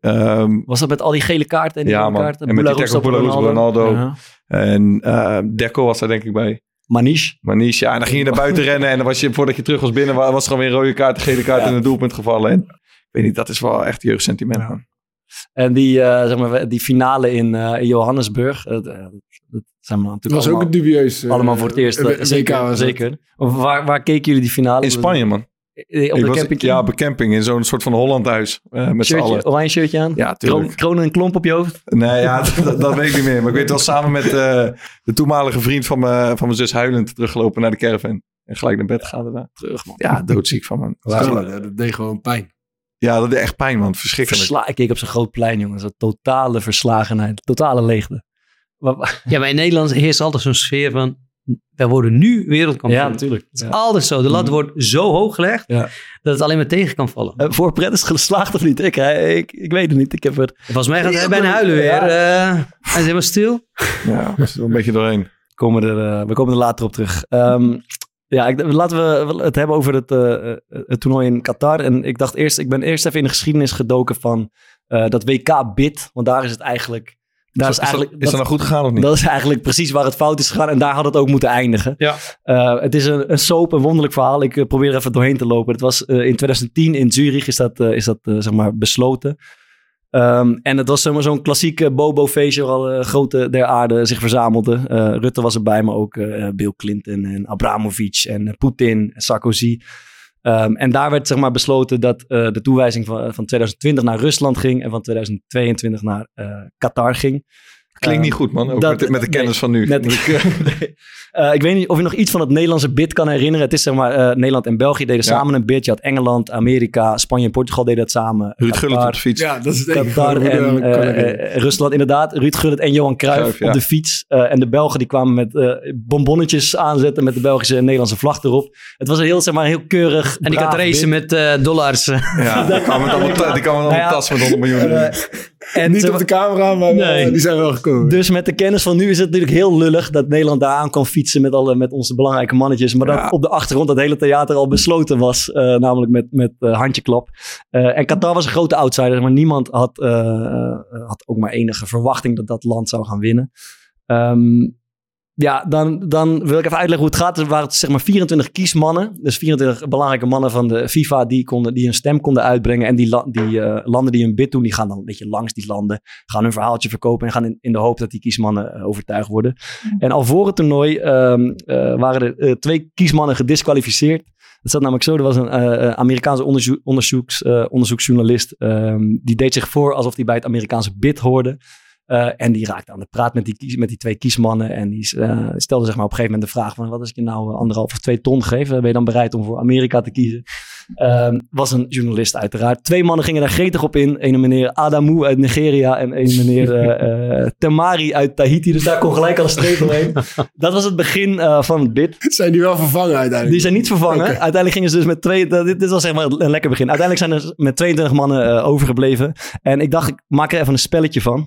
eh, ehm, Was dat met al die gele kaarten en die Ja, man. kaarten? En met die tackle Ronaldo. Ja. En eh Deco was daar denk ik bij. Manish. Manish, ja. En dan ging je naar buiten rennen. En dan was je, voordat je terug was binnen, wa- was er gewoon weer een rode kaart, gele kaart Ja. en een doelpunt gevallen. En ik weet niet, dat is wel echt jeugdsentiment. man. En die, eh, zeg maar, die finale in, in Johannesburg. Dat zijn we Het natuurlijk was ook allemaal, dubieus... eh, allemaal voor het eerst. eh, WK zeker, zeker. Of Waar, waar keken jullie die finale? In Spanje, man. Eh, Op Ik de was- camping? Ja, op een camping. In zo'n soort van Hollandhuis. eh met z'n allen. Shirtje, oranje shirtje aan? Ja, Kroon, tuurlijk. kroon en klomp op je hoofd? Nee, ja, dat, dat weet ik niet meer. Maar ik weet wel samen met eh, de toenmalige vriend van, me, van mijn zus huilend teruggelopen naar de caravan. En gelijk naar bed gaan daarna. Terug, man. Ja, doodziek van, man. Ja, dat deed gewoon pijn. Ja, dat deed echt pijn, man. Verschrikkelijk. Versla ik keek op zo'n groot plein, jongen. Zo'n totale verslagenheid. Totale leegte. Ja, maar in Nederland heerst altijd zo'n sfeer van... wij worden nu wereldkampioen. Ja, natuurlijk. Het is Ja. altijd zo. De lat wordt zo hoog gelegd Ja. dat het alleen maar tegen kan vallen. Eh, voor Pret is geslaagd of niet? Ik, hij- ik, ik weet het niet. Ik heb er... Volgens mij gaat hij bijna huilen weer. Ja. Eh, hij is helemaal stil. Ja, we zitten er een beetje doorheen. Komen er, eh, we komen er later op terug. Ehm, ja, ik, laten we het hebben over het, eh, eh, het toernooi in Qatar. En ik dacht eerst, ik ben eerst even in de geschiedenis gedoken van eh, dat WK-bid. Want daar is het eigenlijk... Daar is, eigenlijk is dat nou goed gegaan of niet? Dat is eigenlijk precies waar het fout is gegaan. En daar had het ook moeten eindigen. Ja. Eh, het is een, een soap, een wonderlijk verhaal. Ik eh, probeer er even doorheen te lopen. Het was eh, in 2010 in Zurich is dat, is dat zeg maar besloten. Ehm, en het was zeg maar, zo'n klassieke bobo-feestje waar alle grote der aarde zich verzamelden. Rutte was erbij, maar ook Bill Clinton en Abramovic en Poetin en Sarkozy. Ehm, en daar werd zeg maar, besloten dat eh, de toewijzing van, van 2020 naar Rusland ging en van 2022 naar eh, Qatar ging. Klinkt Ehm, niet goed, man. Ook dat- met, de- met de kennis nee, van nu. ik, eh, ik weet niet of je nog iets van het Nederlandse bid kan herinneren. Het is zeg maar, eh, Nederland en België deden Ja. samen een bid. Je had Engeland, Amerika, Spanje en Portugal deden dat samen. Ruud Gullit op de fiets. Ja, dat is het enige. Qatar en kan eh, Rusland inderdaad. Ruud Gullit en Johan Cruijff ja. op de fiets. Eh, en de Belgen die kwamen met eh, bonbonnetjes aanzetten met de Belgische en Nederlandse vlag erop. Het was een heel, zeg maar, heel keurig En die gaat racen bid. met eh, dollars. Ja, die kan met allemaal, Nou tassen met 100 miljoen. Eh, en Niet op de camera, maar Nee. die zijn wel gekomen. Dus met de kennis van nu is het natuurlijk heel lullig dat Nederland daar aan kan fietsen met, alle, met onze belangrijke mannetjes. Maar dat op de achtergrond dat hele theater al besloten was, eh, namelijk met, met eh, handjeklap. Eh, en Qatar was een grote outsider, maar niemand had, eh, eh, had ook maar enige verwachting dat dat land zou gaan winnen. Ehm, ja, dan, dan wil ik even uitleggen hoe het gaat. Er waren zeg maar 24 kiesmannen. Dus 24 belangrijke mannen van de FIFA die, konden, die hun stem konden uitbrengen. En die, die eh, landen die hun bid doen, die gaan dan een beetje langs die landen. Gaan hun verhaaltje verkopen en gaan in, in de hoop dat die kiesmannen eh, overtuigd worden. En al voor het toernooi ehm, eh, waren er twee kiesmannen gedisqualificeerd. Het zat namelijk zo, er was een Amerikaanse onderzoek, onderzoeks, onderzoeksjournalist. ehm, die deed zich voor alsof hij bij het Amerikaanse bid hoorde. Eh, en die raakte aan de praat met die, met die twee kiesmannen. En die eh, stelde zeg maar op een gegeven moment de vraag van... wat als ik je nou anderhalf of twee ton geef? Eh, Ben je dan bereid om voor Amerika te kiezen? Ehm, was een journalist uiteraard. Twee mannen gingen daar gretig op in. Een meneer Adamu uit Nigeria en een meneer eh, Temari uit Tahiti. Dus daar kon gelijk al een streep doorheen. Dat was het begin eh, van het bid. Zijn die wel vervangen uiteindelijk? Die zijn niet vervangen. Uiteindelijk gingen ze dus met twee... Dit, dit was zeg maar een lekker begin. Uiteindelijk zijn er met 22 mannen overgebleven. En ik dacht, ik maak er even een spelletje van.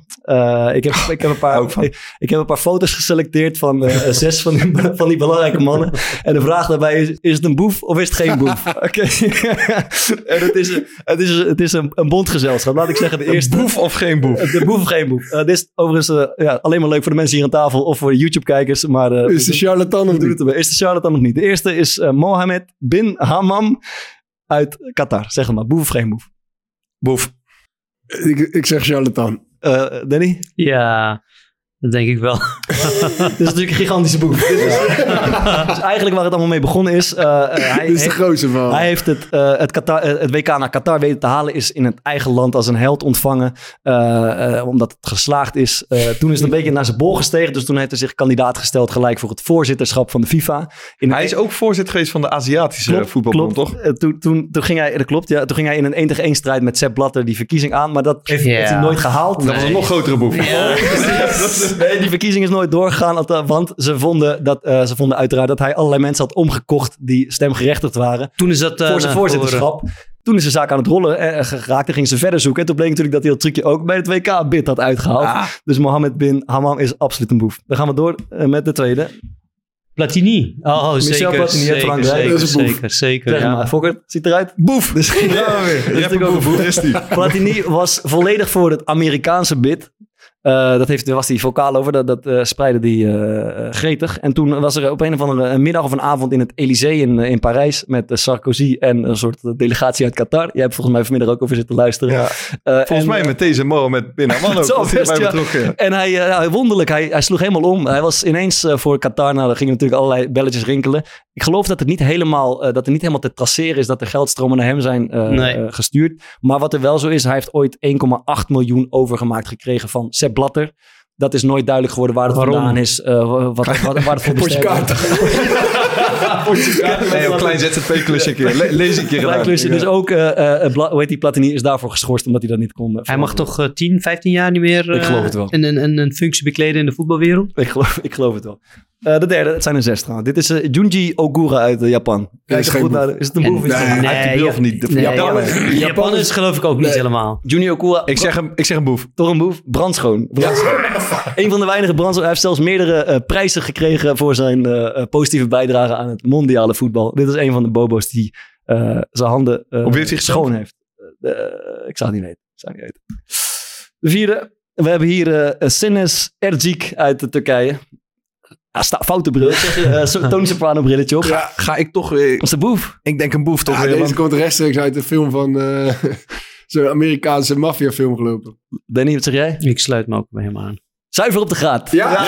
Ik, heb, ik, heb een paar, ik, ik heb een paar foto's geselecteerd van zes van die, van die belangrijke mannen. En de vraag daarbij is, is het een boef of is het geen boef? Oké. en het is, een- het is, een- het is een, een bondgezelschap. Laat ik zeggen, de eerste... Boef of geen boef? De boef of geen boef. Eh, dit is overigens eh, ja, alleen maar leuk voor de mensen hier aan tafel of voor de YouTube-kijkers. Maar, eh, Is de charlatan of niet? Is de charlatan of niet? De eerste is eh, Mohammed bin Hammam uit Qatar. Zeg het maar, boef of geen boef? Boef. Ik, ik zeg charlatan. Eh, Danny? Ja, dat denk ik wel. Dit is natuurlijk een gigantische boef. Dit is, dus eigenlijk waar het allemaal mee begonnen is... eh, eh, hij Dit is de heeft- grootste van. Hij heeft het, eh, het, Qatar, eh, het WK naar Qatar weten te halen. Is in het eigen land als een held ontvangen. eh, eh, omdat het geslaagd is. Eh, toen is het een beetje naar zijn bol gestegen. Dus toen heeft hij zich kandidaat gesteld gelijk voor het voorzitterschap van de FIFA. In Hij is ook voorzitter geweest van de Aziatische voetbalbond, toch? Eh, toen, toen, toen, ging hij, dat klopt, ja, toen ging hij in een 1 tegen 1 strijd met Sepp Blatter die verkiezing aan. Maar dat heeft, Ja. heeft hij nooit gehaald. Dat was een nog grotere boef. Nee, die verkiezing is nooit doorgegaan. Want ze vonden, dat, eh, ze vonden uiteraard dat hij allerlei mensen had omgekocht die stemgerechtigd waren. Toen is dat... eh, voor zijn naar voorzitterschap. Toen is de zaak aan het rollen eh, geraakt en ging ze verder zoeken. En toen bleek natuurlijk dat hij dat trucje ook bij het WK-bid had uitgehaald. Dus Mohammed bin Hammam is absoluut een boef. Dan gaan we door eh, met de tweede. Platini. Oh, Michel zeker. Platini zeker, Frankrijk. Zeker, is een zeker, zeker. Zeg ja. maar, Fokker, ziet eruit? Boef! Dus, Ja, weer. Dat is natuurlijk ook een boef. Platini was volledig voor het Amerikaanse bid. Eh, dat heeft, daar was hij vocaal over, dat, dat eh, spreidde die eh, eh, gretig. En toen was er op een of andere een middag of een avond in het Elysée in, in Parijs met Sarkozy en een soort delegatie uit Qatar. Jij hebt volgens mij vanmiddag ook over zitten luisteren. Ja. Eh, Volgens en, mij met deze Mohammed bin Hammam ook. Zo was hij best, erbij ja. En hij, wonderlijk, hij, hij sloeg helemaal om. Hij was ineens voor Qatar, nou, daar gingen natuurlijk allerlei belletjes rinkelen. Ik geloof dat het niet helemaal, dat er niet helemaal te traceren is dat er geldstromen naar hem zijn Nee. gestuurd. Maar wat er wel zo is, hij heeft ooit 1,8 miljoen overgemaakt gekregen van Sepp Blatter. Dat is nooit duidelijk geworden waar het Waarom? vandaan is. eh, wat, wat, wat, waar het voor. Nee, een klein ZZP-klusje een keer. Le- lees een keer Klein gedaan. klusje. Dus ook, eh, eh, Bla- hoe heet die, Platini is daarvoor geschorst omdat hij dat niet kon. Hij mag toch eh, 10, 15 jaar niet meer Ik eh, geloof het wel. Een, een, een, een functie bekleden in de voetbalwereld? Ik geloof, ik geloof het wel. Eh, de derde, het zijn er zes trouwens. Dit is eh, Junji Ogura uit eh, Japan. Kijk is er goed naar. Is het een boef? Is Nee, Hij heeft die ja- bril van die- van nee, Japan. Japan- Japanners geloof ik ook niet helemaal. Junji Ogura. Ik zeg een, ik zeg een boef. Toch een boef? Brandschoon. Brandschoon. een van de weinige brandschoon. Hij heeft zelfs meerdere eh, prijzen gekregen voor zijn positieve bijdrage aan het mondiale voetbal. Dit is een van de bobo's die eh, zijn handen eh, Op wie heeft hij schoon heeft. Ik zou het niet weten. Ik zou het niet weten. De vierde. We hebben hier eh Sines Ercik uit de Turkije. Ja, sta, foute bril. Zeg, eh, zo- Tony Soprano brilletje op. Ja, ga ik toch weer... Dat is de boef. Ik denk een boef toch Ja, weer. deze komt rechtstreeks uit de film van eh, zo'n Amerikaanse maffiafilm gelopen. Danny, wat zeg jij? Ik sluit me ook bij hem aan. Zuiver op de graad. Ja,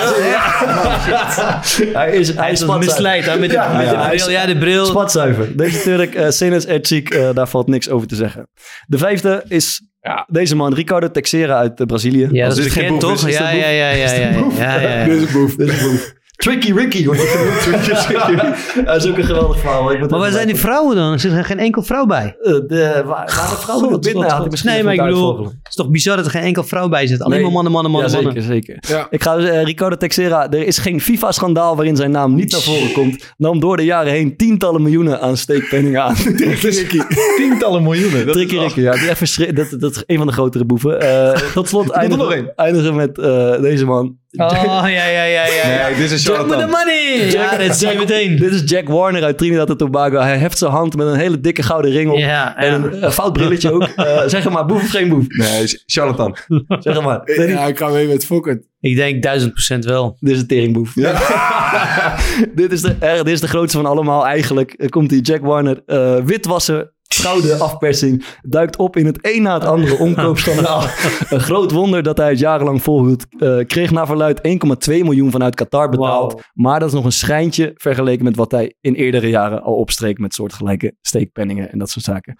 Hij is, hij is misleid, hè? Met de, Ja, met ja, de hij is- bril. Ja, de bril. Spatzuiver. Deze Turk, uh, Senes Ercik, eh, daar valt niks over te zeggen. De vijfde is deze man, Ricardo Texera uit eh, Brazilië. Ja, dat is geen bekend, boef toch? is Ja, boef? ja, ja, ja, ja, ja, ja, ja. Dit is een boef. Tricky Ricky wordt hij genoemd. Tricky Ricky. Dat is ook een geweldig verhaal. Ik Maar waar zijn die vrouwen dan? Er zit er geen enkel vrouw bij. Eh, de, waar, waar de vrouw God, het binnen God, had, misschien Nee, maar ik bedoel, het is toch bizar dat er geen enkel vrouw bij zit. Alleen Nee. maar mannen, mannen, mannen, ja, mannen. zeker, zeker. Ja. Ik ga dus, eh, Ricardo Texera, er is geen FIFA-schandaal waarin zijn naam niet naar voren komt. Nam door de jaren heen tientallen miljoenen aan steekpenningen aan. Tientallen miljoenen. Dat Tricky Ricky, ja. Die dat, dat is een van de grotere boeven. Eh, tot slot nog eindigen, eindigen met deze man. Oh, ja, ja, ja, ja. ja. Nee, dit is Jack with the money! Ja, dat zie je meteen. Dit is Jack Warner uit Trinidad en Tobago. Hij heft zijn hand met een hele dikke gouden ring op. Ja, En ja. een eh, fout brilletje ook. Eh, zeg maar, boef of geen boef? Nee, is charlatan. Zeg maar. Ja, ik ga mee met Fokker. Ik denk duizend procent wel. Dit is een teringboef. dit, is de, eh, dit is de grootste van allemaal eigenlijk. Komt die Jack Warner uh, witwassen. Fraude, afpersing, duikt op in het een na het andere omkoopschandaal. een groot wonder dat hij het jarenlang volhield. Uh, kreeg naar verluid 1,2 miljoen vanuit Qatar betaald. Wow. Maar dat is nog een schijntje vergeleken met wat hij in eerdere jaren al opstreek met soortgelijke steekpenningen en dat soort zaken.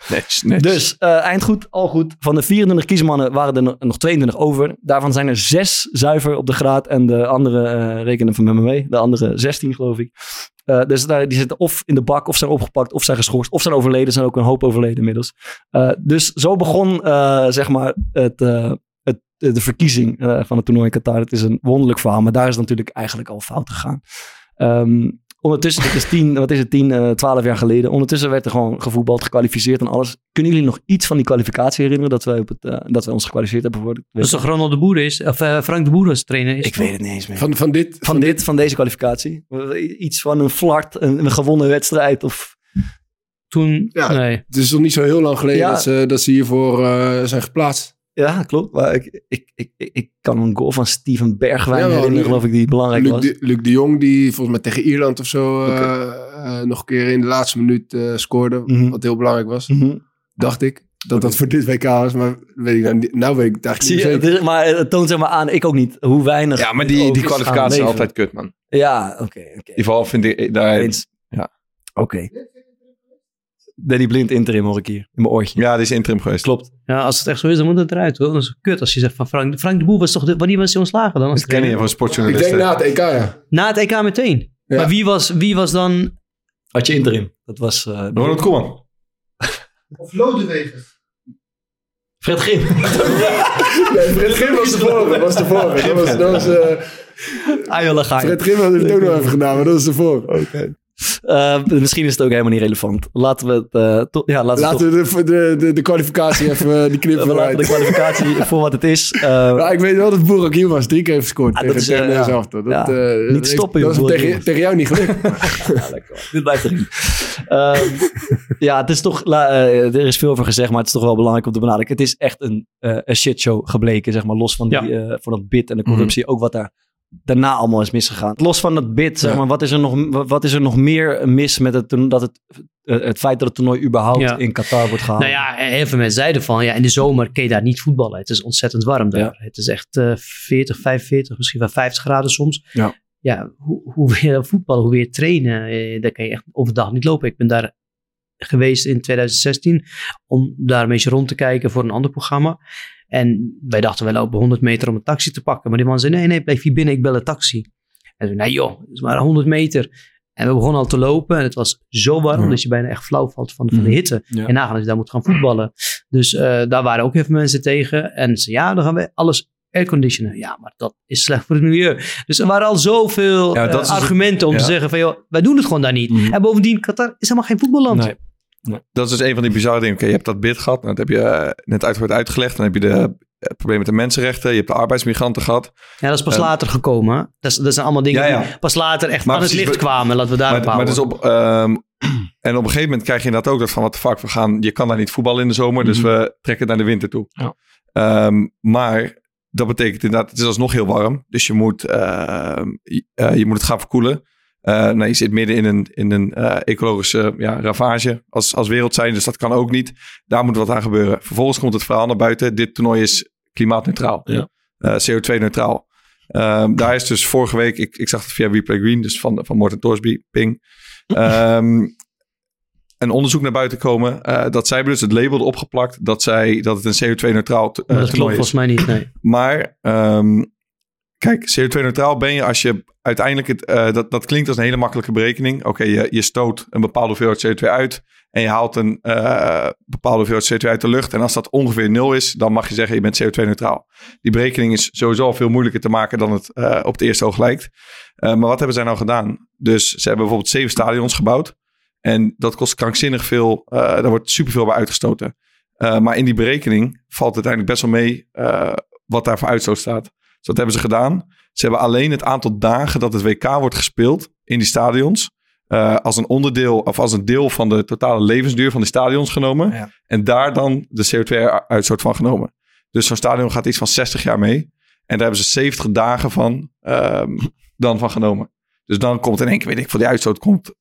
Dus uh, eindgoed, al goed. Van de 24 kiesmannen waren er nog 22 over. Daarvan zijn er zes zuiver op de graad. En de andere uh, rekenen van me mee. De andere 16 geloof ik. Uh, dus daar, die zitten of in de bak, of zijn opgepakt, of zijn geschorst, of zijn overleden. Er zijn ook een hoop overleden inmiddels. Uh, dus zo begon, uh, zeg maar, het, het, de verkiezing van het toernooi in Qatar. Het is een wonderlijk verhaal, maar daar is natuurlijk eigenlijk al fout gegaan. Um, ondertussen, dit is tien, wat is het, tien, uh, twaalf jaar geleden. Ondertussen werd er gewoon gevoetbald, gekwalificeerd en alles. Kunnen jullie nog iets van die kwalificatie herinneren? Dat wij, op het, uh, dat wij ons gekwalificeerd hebben voor Dat is toch Ronald de Boer is? Of uh, Frank de Boer als trainer is? Ik weet het niet eens meer. Van, van dit? Van, van dit, van deze kwalificatie? Iets van een flart, een, een gewonnen wedstrijd of... Toen, ja, nee. Het is nog niet zo heel lang geleden ja. dat, ze, dat ze hiervoor uh, zijn geplaatst. Ja, klopt. Maar ik, ik, ik, ik kan een goal van Steven Bergwijn ja, herinneren, geloof ik, die belangrijk Luc was. De, Luc de Jong, die volgens mij tegen Ierland of zo okay. uh, uh, nog een keer in de laatste minuut uh, scoorde. Mm -hmm. Wat heel belangrijk was. Mm -hmm. Dacht ik. Dat okay. dat voor dit WK was, maar weet ik nou, nou weet ik het eigenlijk Zie niet je, het is, Maar het toont zeg maar aan, ik ook niet, hoe weinig... Ja, maar die, die kwalificatie is altijd kut, man. Ja, oké. Okay, okay. In ieder geval vind ik daar... Eens. Ja. Oké. Danny Blind interim hoor ik hier, in mijn oortje. Ja, die is interim geweest. Klopt. Ja, als het echt zo is, dan moet het eruit. Hoor. Dat is kut als je zegt van Frank... Frank de Boer was toch... De, wanneer was hij ontslagen dan? Dat ken je van sportjournalisten. Ik denk na het EK, ja. Na het EK meteen? Ja. Maar wie was, wie was dan... Had je interim? Dat was... Uh, Ronald Koeman. of Lodewegen. Fred Grim. nee, Fred Grim was de vorige. Was de vorige. Dat was... Dat was uh, ah, joh, Fred Grim had het ook nog even gedaan, maar dat is de vorige. Oké. Okay. Uh, misschien is het ook helemaal niet relevant. Laten we het. Uh, to, ja, laten, laten we, toch... de, de, de, kwalificatie even uh, die knippen. we de kwalificatie voor wat het is. ik weet wel dat Boerak hier was. Drie keer heeft gescoord. Ah, tegen is, tegen ja, zelf. Dat, ja, niet stoppen, Dat is tegen, tegen jou niet gelukt. Dit blijft erin. Uh, ja, het is toch. Er is veel over gezegd, maar het is toch wel belangrijk om te benadrukken. Het is echt een, een shitshow gebleken, zeg maar. Los van, die, van dat bid en de corruptie. Mm. Ook wat daar daarna allemaal is misgegaan. Los van dat bid, zeg maar, wat, is er nog, wat is er nog meer mis met het, dat het, het feit dat het toernooi überhaupt ja. in Qatar wordt gehaald? Nou ja, heel veel mensen zeiden van, ja, in de zomer kun je daar niet voetballen. Het is ontzettend warm daar. Ja. Het is echt uh, 40, 45, misschien wel 50 graden soms. Ja. Ja, hoe, hoe weer voetballen, hoe weer trainen, eh, daar kan je echt overdag niet lopen. Ik ben daar geweest in 2016 om daar een beetje rond te kijken voor een ander programma. En wij dachten, wij lopen 100 meter om een taxi te pakken. Maar die man zei, nee, nee, blijf hier binnen, ik bel een taxi. En zei, nee joh, het is maar 100 meter. En we begonnen al te lopen en het was zo warm ja. dat je bijna echt flauw valt van, van de hitte. Ja. En nagaan dat je daar moet gaan voetballen. Dus uh, daar waren ook even mensen tegen. En ze ja, dan gaan we alles airconditionen. Ja, maar dat is slecht voor het milieu. Dus er waren al zoveel Ja, eh, het- argumenten om te. Mhm. zeggen van, joh, wij doen het gewoon daar niet. En bovendien, Qatar is helemaal geen voetballand. Dat is dus een van die bizarre dingen. Oké, je hebt dat bid gehad. Nou, dat heb je eh, net uitgebreid uitgelegd. Dan heb je de, eh, het probleem met de mensenrechten. Je hebt de arbeidsmigranten gehad. Ja, dat is pas Eh, later gekomen. hè? Dat, is, dat zijn allemaal dingen Ja, ja. die pas later echt Maar aan het licht kwamen. Laten we daarop maar, maar houden. dus op, ehm, en op een gegeven moment krijg je inderdaad ook dat van wat de fuck, we gaan, je kan daar niet voetballen in de zomer, dus we trekken naar de winter toe. Ja. Ehm, maar dat betekent inderdaad, het is alsnog heel warm, dus je moet, ehm, je, eh, je moet het gaan verkoelen. Eh, nou, je zit midden in een, in een eh, ecologische ja, ravage als, als wereld zijn, dus dat kan ook niet. Daar moet wat aan gebeuren. Vervolgens komt het verhaal naar buiten. Dit toernooi is klimaatneutraal, Ja. Eh, CO2-neutraal. Ehm, daar is dus vorige week, ik, ik zag het via Replay Green, dus van, van Morten Torsby, Ping, ehm, een onderzoek naar buiten komen. dat zij hebben dus het label erop geplakt dat, zij, dat het een CO2-neutraal t- eh, Maar dat klopt toernooi is. volgens mij niet, nee. Maar ehm, kijk, CO2-neutraal ben je als je uiteindelijk... Het, eh, dat, dat klinkt als een hele makkelijke berekening. Oké, je, stoot een bepaalde hoeveelheid CO2 uit... en je haalt een eh, bepaalde hoeveelheid CO2 uit de lucht. En als dat ongeveer nul is, dan mag je zeggen je bent CO2-neutraal. Die berekening is sowieso veel moeilijker te maken dan het eh, op het eerste oog lijkt. Maar wat hebben zij nou gedaan? Dus ze hebben bijvoorbeeld zeven stadions gebouwd. En dat kost krankzinnig veel. daar wordt superveel bij uitgestoten. Maar in die berekening valt uiteindelijk best wel mee wat daar voor uitstoot staat. Wat hebben ze gedaan? Ze hebben alleen het aantal dagen dat het WK wordt gespeeld in die stadions. eh, als een onderdeel of als een deel van de totale levensduur van die stadions genomen. En daar dan de CO2-uitstoot van genomen. Dus zo'n stadion gaat iets van 60 jaar mee. En daar hebben ze 70 dagen van, ehm, dan van genomen. Dus dan komt in één keer, weet ik, voor die uitstoot komt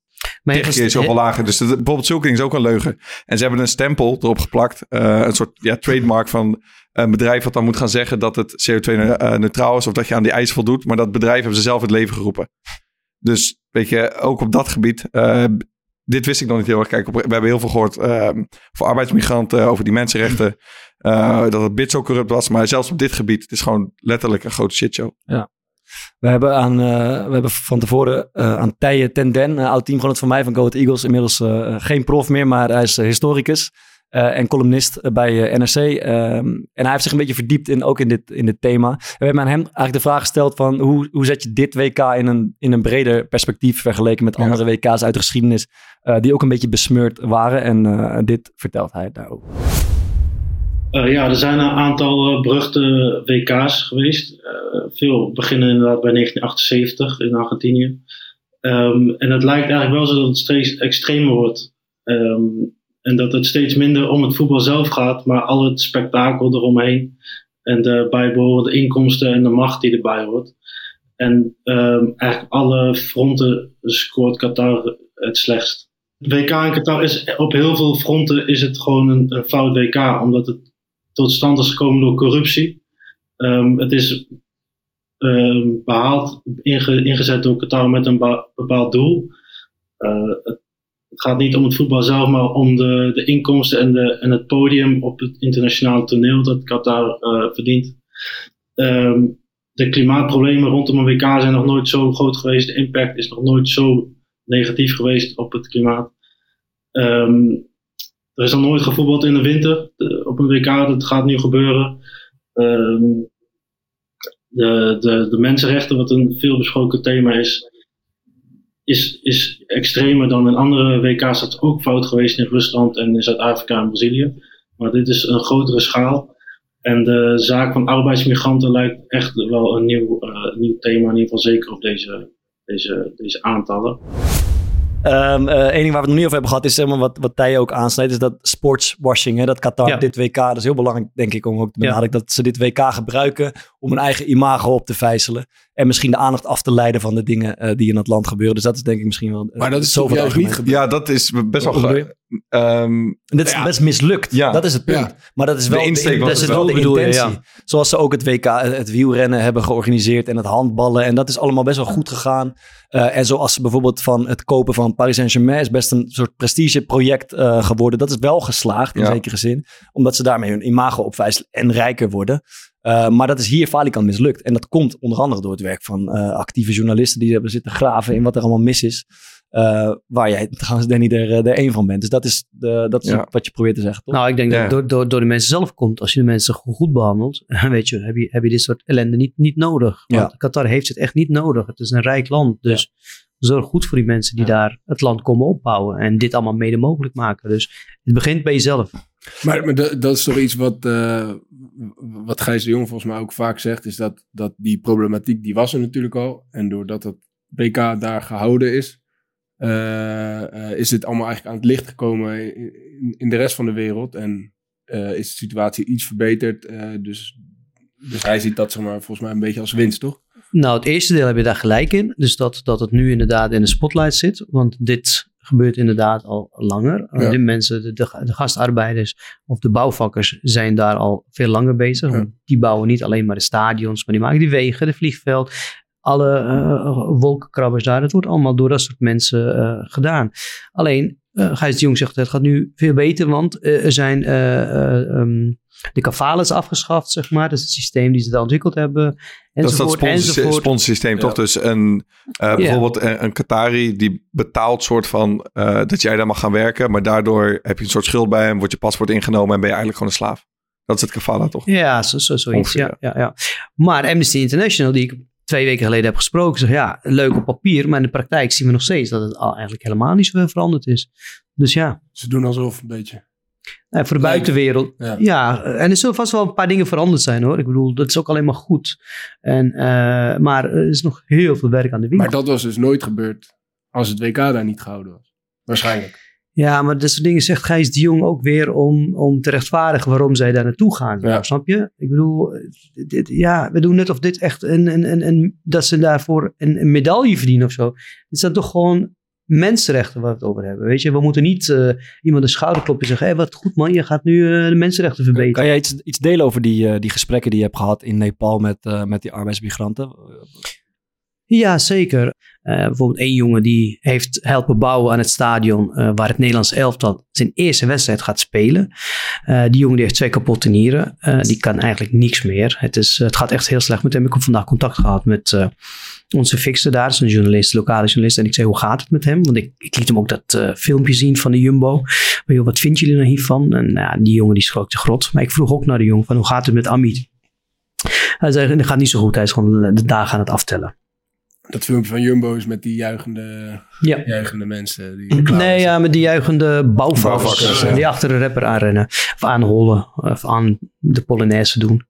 tegen keer zoveel lager. Dus dat- bijvoorbeeld zulke dingen is ook een leugen. En ze hebben een stempel erop geplakt. eh, een soort ja, trademark van een bedrijf wat dan moet gaan zeggen dat het CO2-neutraal is. Of dat je aan die eisen voldoet. Maar dat bedrijf hebben ze zelf het leven geroepen. Dus weet je, ook op dat gebied. eh, dit wist ik nog niet heel erg. Kijk, we hebben heel veel gehoord ehm, voor arbeidsmigranten, over die mensenrechten. eh, dat het bid zo corrupt was. Maar zelfs op dit gebied, het is gewoon letterlijk een grote shitshow. Ja. We hebben, aan, eh, we hebben van tevoren eh, aan Tije Tenden, oud teamgenoot van mij van Go Ahead Eagles, inmiddels eh, geen prof meer, maar hij is eh, historicus eh, en columnist bij eh, NRC. ehm, en hij heeft zich een beetje verdiept in, ook in dit, in dit thema. En we hebben aan hem eigenlijk de vraag gesteld van hoe, hoe zet je dit WK in een, in een breder perspectief vergeleken met andere WK's uit de geschiedenis, eh, die ook een beetje besmeurd waren. En dit vertelt hij daarover. Ja, er zijn een aantal beruchte WK's geweest. Veel beginnen inderdaad bij 1978 in Argentinië. Ehm, en het lijkt eigenlijk wel zo dat het steeds extremer wordt. Ehm, en dat het steeds minder om het voetbal zelf gaat, maar al het spektakel eromheen. En de bijbehorende inkomsten en de macht die erbij hoort. En ehm, eigenlijk alle fronten scoort Qatar het slechtst. WK in Qatar is op heel veel fronten is het gewoon een, fout WK, omdat het tot stand is gekomen door corruptie. Ehm, het is ehm, behaald, inge- ingezet door Qatar met een bepaald doel. Het, het gaat niet om het voetbal zelf, maar om de, de inkomsten en, de, en het podium op het internationale toneel dat Qatar eh, verdient. Ehm, de klimaatproblemen rondom een WK zijn nog nooit zo groot geweest. De impact is nog nooit zo negatief geweest op het klimaat. Ehm, er is nog nooit gevoetbald in de winter op een WK. Dat gaat nu gebeuren. Ehm, de, de, de mensenrechten, wat een veelbesproken thema is, is, is extremer dan in andere WK's. Dat is ook fout geweest in Rusland en in Zuid-Afrika en Brazilië. Maar dit is een grotere schaal. En de zaak van arbeidsmigranten lijkt echt wel een nieuw, eh, nieuw thema, in ieder geval zeker op deze, deze, deze aantallen. Ehm eh, Eén ding waar we het nog niet over hebben gehad is zeg maar, wat, wat Tij ook aansnijdt, is dat sportswashing. Hè? Dat Qatar Ja. dit WK, dat is heel belangrijk denk ik om ook te Ja. benadrukken, dat ze dit WK gebruiken om hun eigen imago op te vijzelen. En misschien de aandacht af te leiden van de dingen eh, die in dat land gebeuren. Dus dat is denk ik misschien wel... eh, Maar dat is zoveel juist niet gebeurd? Ja, dat is best wel... Ehm, Dit is best mislukt. Ja. Dat is het punt. Ja. Maar dat is De wel insteek was dat het is wel. de intentie. ja. Zoals ze ook het WK, het wielrennen hebben georganiseerd en het handballen. En dat is allemaal best wel goed gegaan. Eh, en zoals ze bijvoorbeeld van het kopen van Paris Saint-Germain is best een soort prestigeproject eh geworden. Dat is wel geslaagd in Ja. zekere zin. Omdat ze daarmee hun imago opwijzen en rijker worden. Eh, maar dat is hier falikant mislukt. En dat komt onder andere door het werk van eh, actieve journalisten die hebben zitten graven in wat er allemaal mis is. Eh, waar jij trouwens Danny er, er één van bent. Dus dat is, de, dat is Ja. wat je probeert te zeggen, toch? Nou, ik denk dat het door, door, door de mensen zelf komt. Als je de mensen goed goed behandelt, weet je, heb je, heb je dit soort ellende niet, niet nodig. Want Ja. Qatar heeft het echt niet nodig. Het is een rijk land. Dus zorg goed voor die mensen die daar het land komen opbouwen. En dit allemaal mede mogelijk maken. Dus het begint bij jezelf. Maar, dat, dat is toch iets wat, eh, wat Gijs de Jong volgens mij ook vaak zegt, is dat, dat die problematiek, die was er natuurlijk al. En doordat het WK daar gehouden is, eh, eh, is dit allemaal eigenlijk aan het licht gekomen in, de rest van de wereld. En is de situatie iets verbeterd. dus, dus hij ziet dat zeg maar, volgens mij een beetje als winst, toch? Nou, het eerste deel heb je daar gelijk in. Dus dat, dat het nu inderdaad in de spotlight zit. Want dit gebeurt inderdaad al langer. Ja. De mensen, de, de, de gastarbeiders of de bouwvakkers zijn daar al veel langer bezig. Die bouwen niet alleen maar de stadions, maar die maken die wegen, de vliegveld. Alle eh, wolkenkrabbers daar. Dat wordt allemaal door dat soort mensen eh, gedaan. Alleen, eh Gijs de Jong zegt het gaat nu veel beter, want eh, er zijn eh, eh, ehm, de kafales afgeschaft, zeg maar. Dat is het systeem die ze daar ontwikkeld hebben. Dat is dat Enzovoort, sponsor- enzovoort. sponsorsysteem, toch? Dus een, eh, bijvoorbeeld een, een Qatari die betaalt soort van eh, dat jij daar mag gaan werken. Maar daardoor heb je een soort schuld bij hem, wordt je paspoort ingenomen en ben je eigenlijk gewoon een slaaf. Dat is het kafala, toch? Ja, zo, zo, zoiets. Ja, ja, ja. Maar Amnesty International, die ik twee weken geleden heb gesproken, zegt ja, leuk op papier, maar in de praktijk zien we nog steeds dat het al eigenlijk helemaal niet zoveel veranderd is. Dus ja. Ze doen alsof een beetje. Nou, voor de buitenwereld. Ja. Ja. en er zullen vast wel een paar dingen veranderd zijn hoor. Ik bedoel, dat is ook alleen maar goed. En, eh, maar er is nog heel veel werk aan de winkel. Maar dat was dus nooit gebeurd als het WK daar niet gehouden was. Waarschijnlijk. Ja, maar dat soort dingen zegt Gijs de Jong ook weer om, om te rechtvaardigen waarom zij daar naartoe gaan. Snap je? Ik bedoel, dit, ja, we doen net of dit echt een, een, een, een, dat ze daarvoor een, een medaille verdienen of zo. Dit zijn toch gewoon mensenrechten waar we het over hebben. Weet je, we moeten niet eh, iemand de schouder kloppen en zeggen: hé, wat goed man, je gaat nu eh, de mensenrechten verbeteren. Kan jij iets, iets delen over die, eh, die gesprekken die je hebt gehad in Nepal met, met die arbeidsmigranten? Ja, zeker. Eh, bijvoorbeeld één jongen die heeft helpen bouwen aan het stadion eh, waar het Nederlands elftal zijn eerste wedstrijd gaat spelen. Eh, die jongen die heeft twee kapotte nieren. Die kan eigenlijk niks meer. Het, is, het gaat echt heel slecht met hem. Ik heb vandaag contact gehad met onze fixer daar. Is een journalist, lokale journalist. En ik zei, hoe gaat het met hem? Want ik, ik liet hem ook dat filmpje zien van de Jumbo. Maar joh, wat vinden jullie nou hiervan? En ja, die jongen die schrok de grot. Maar ik vroeg ook naar de jongen van, hoe gaat het met Amit? Hij zei, het gaat niet zo goed. Hij is gewoon de dagen aan het aftellen. Dat filmpje van Jumbo is met die juichende, Ja. juichende mensen. Die Nee, ja, met die juichende bouwvakkers. Ja. Die achter de rapper aanrennen. Of aanhollen. Of aan de Polonaise doen.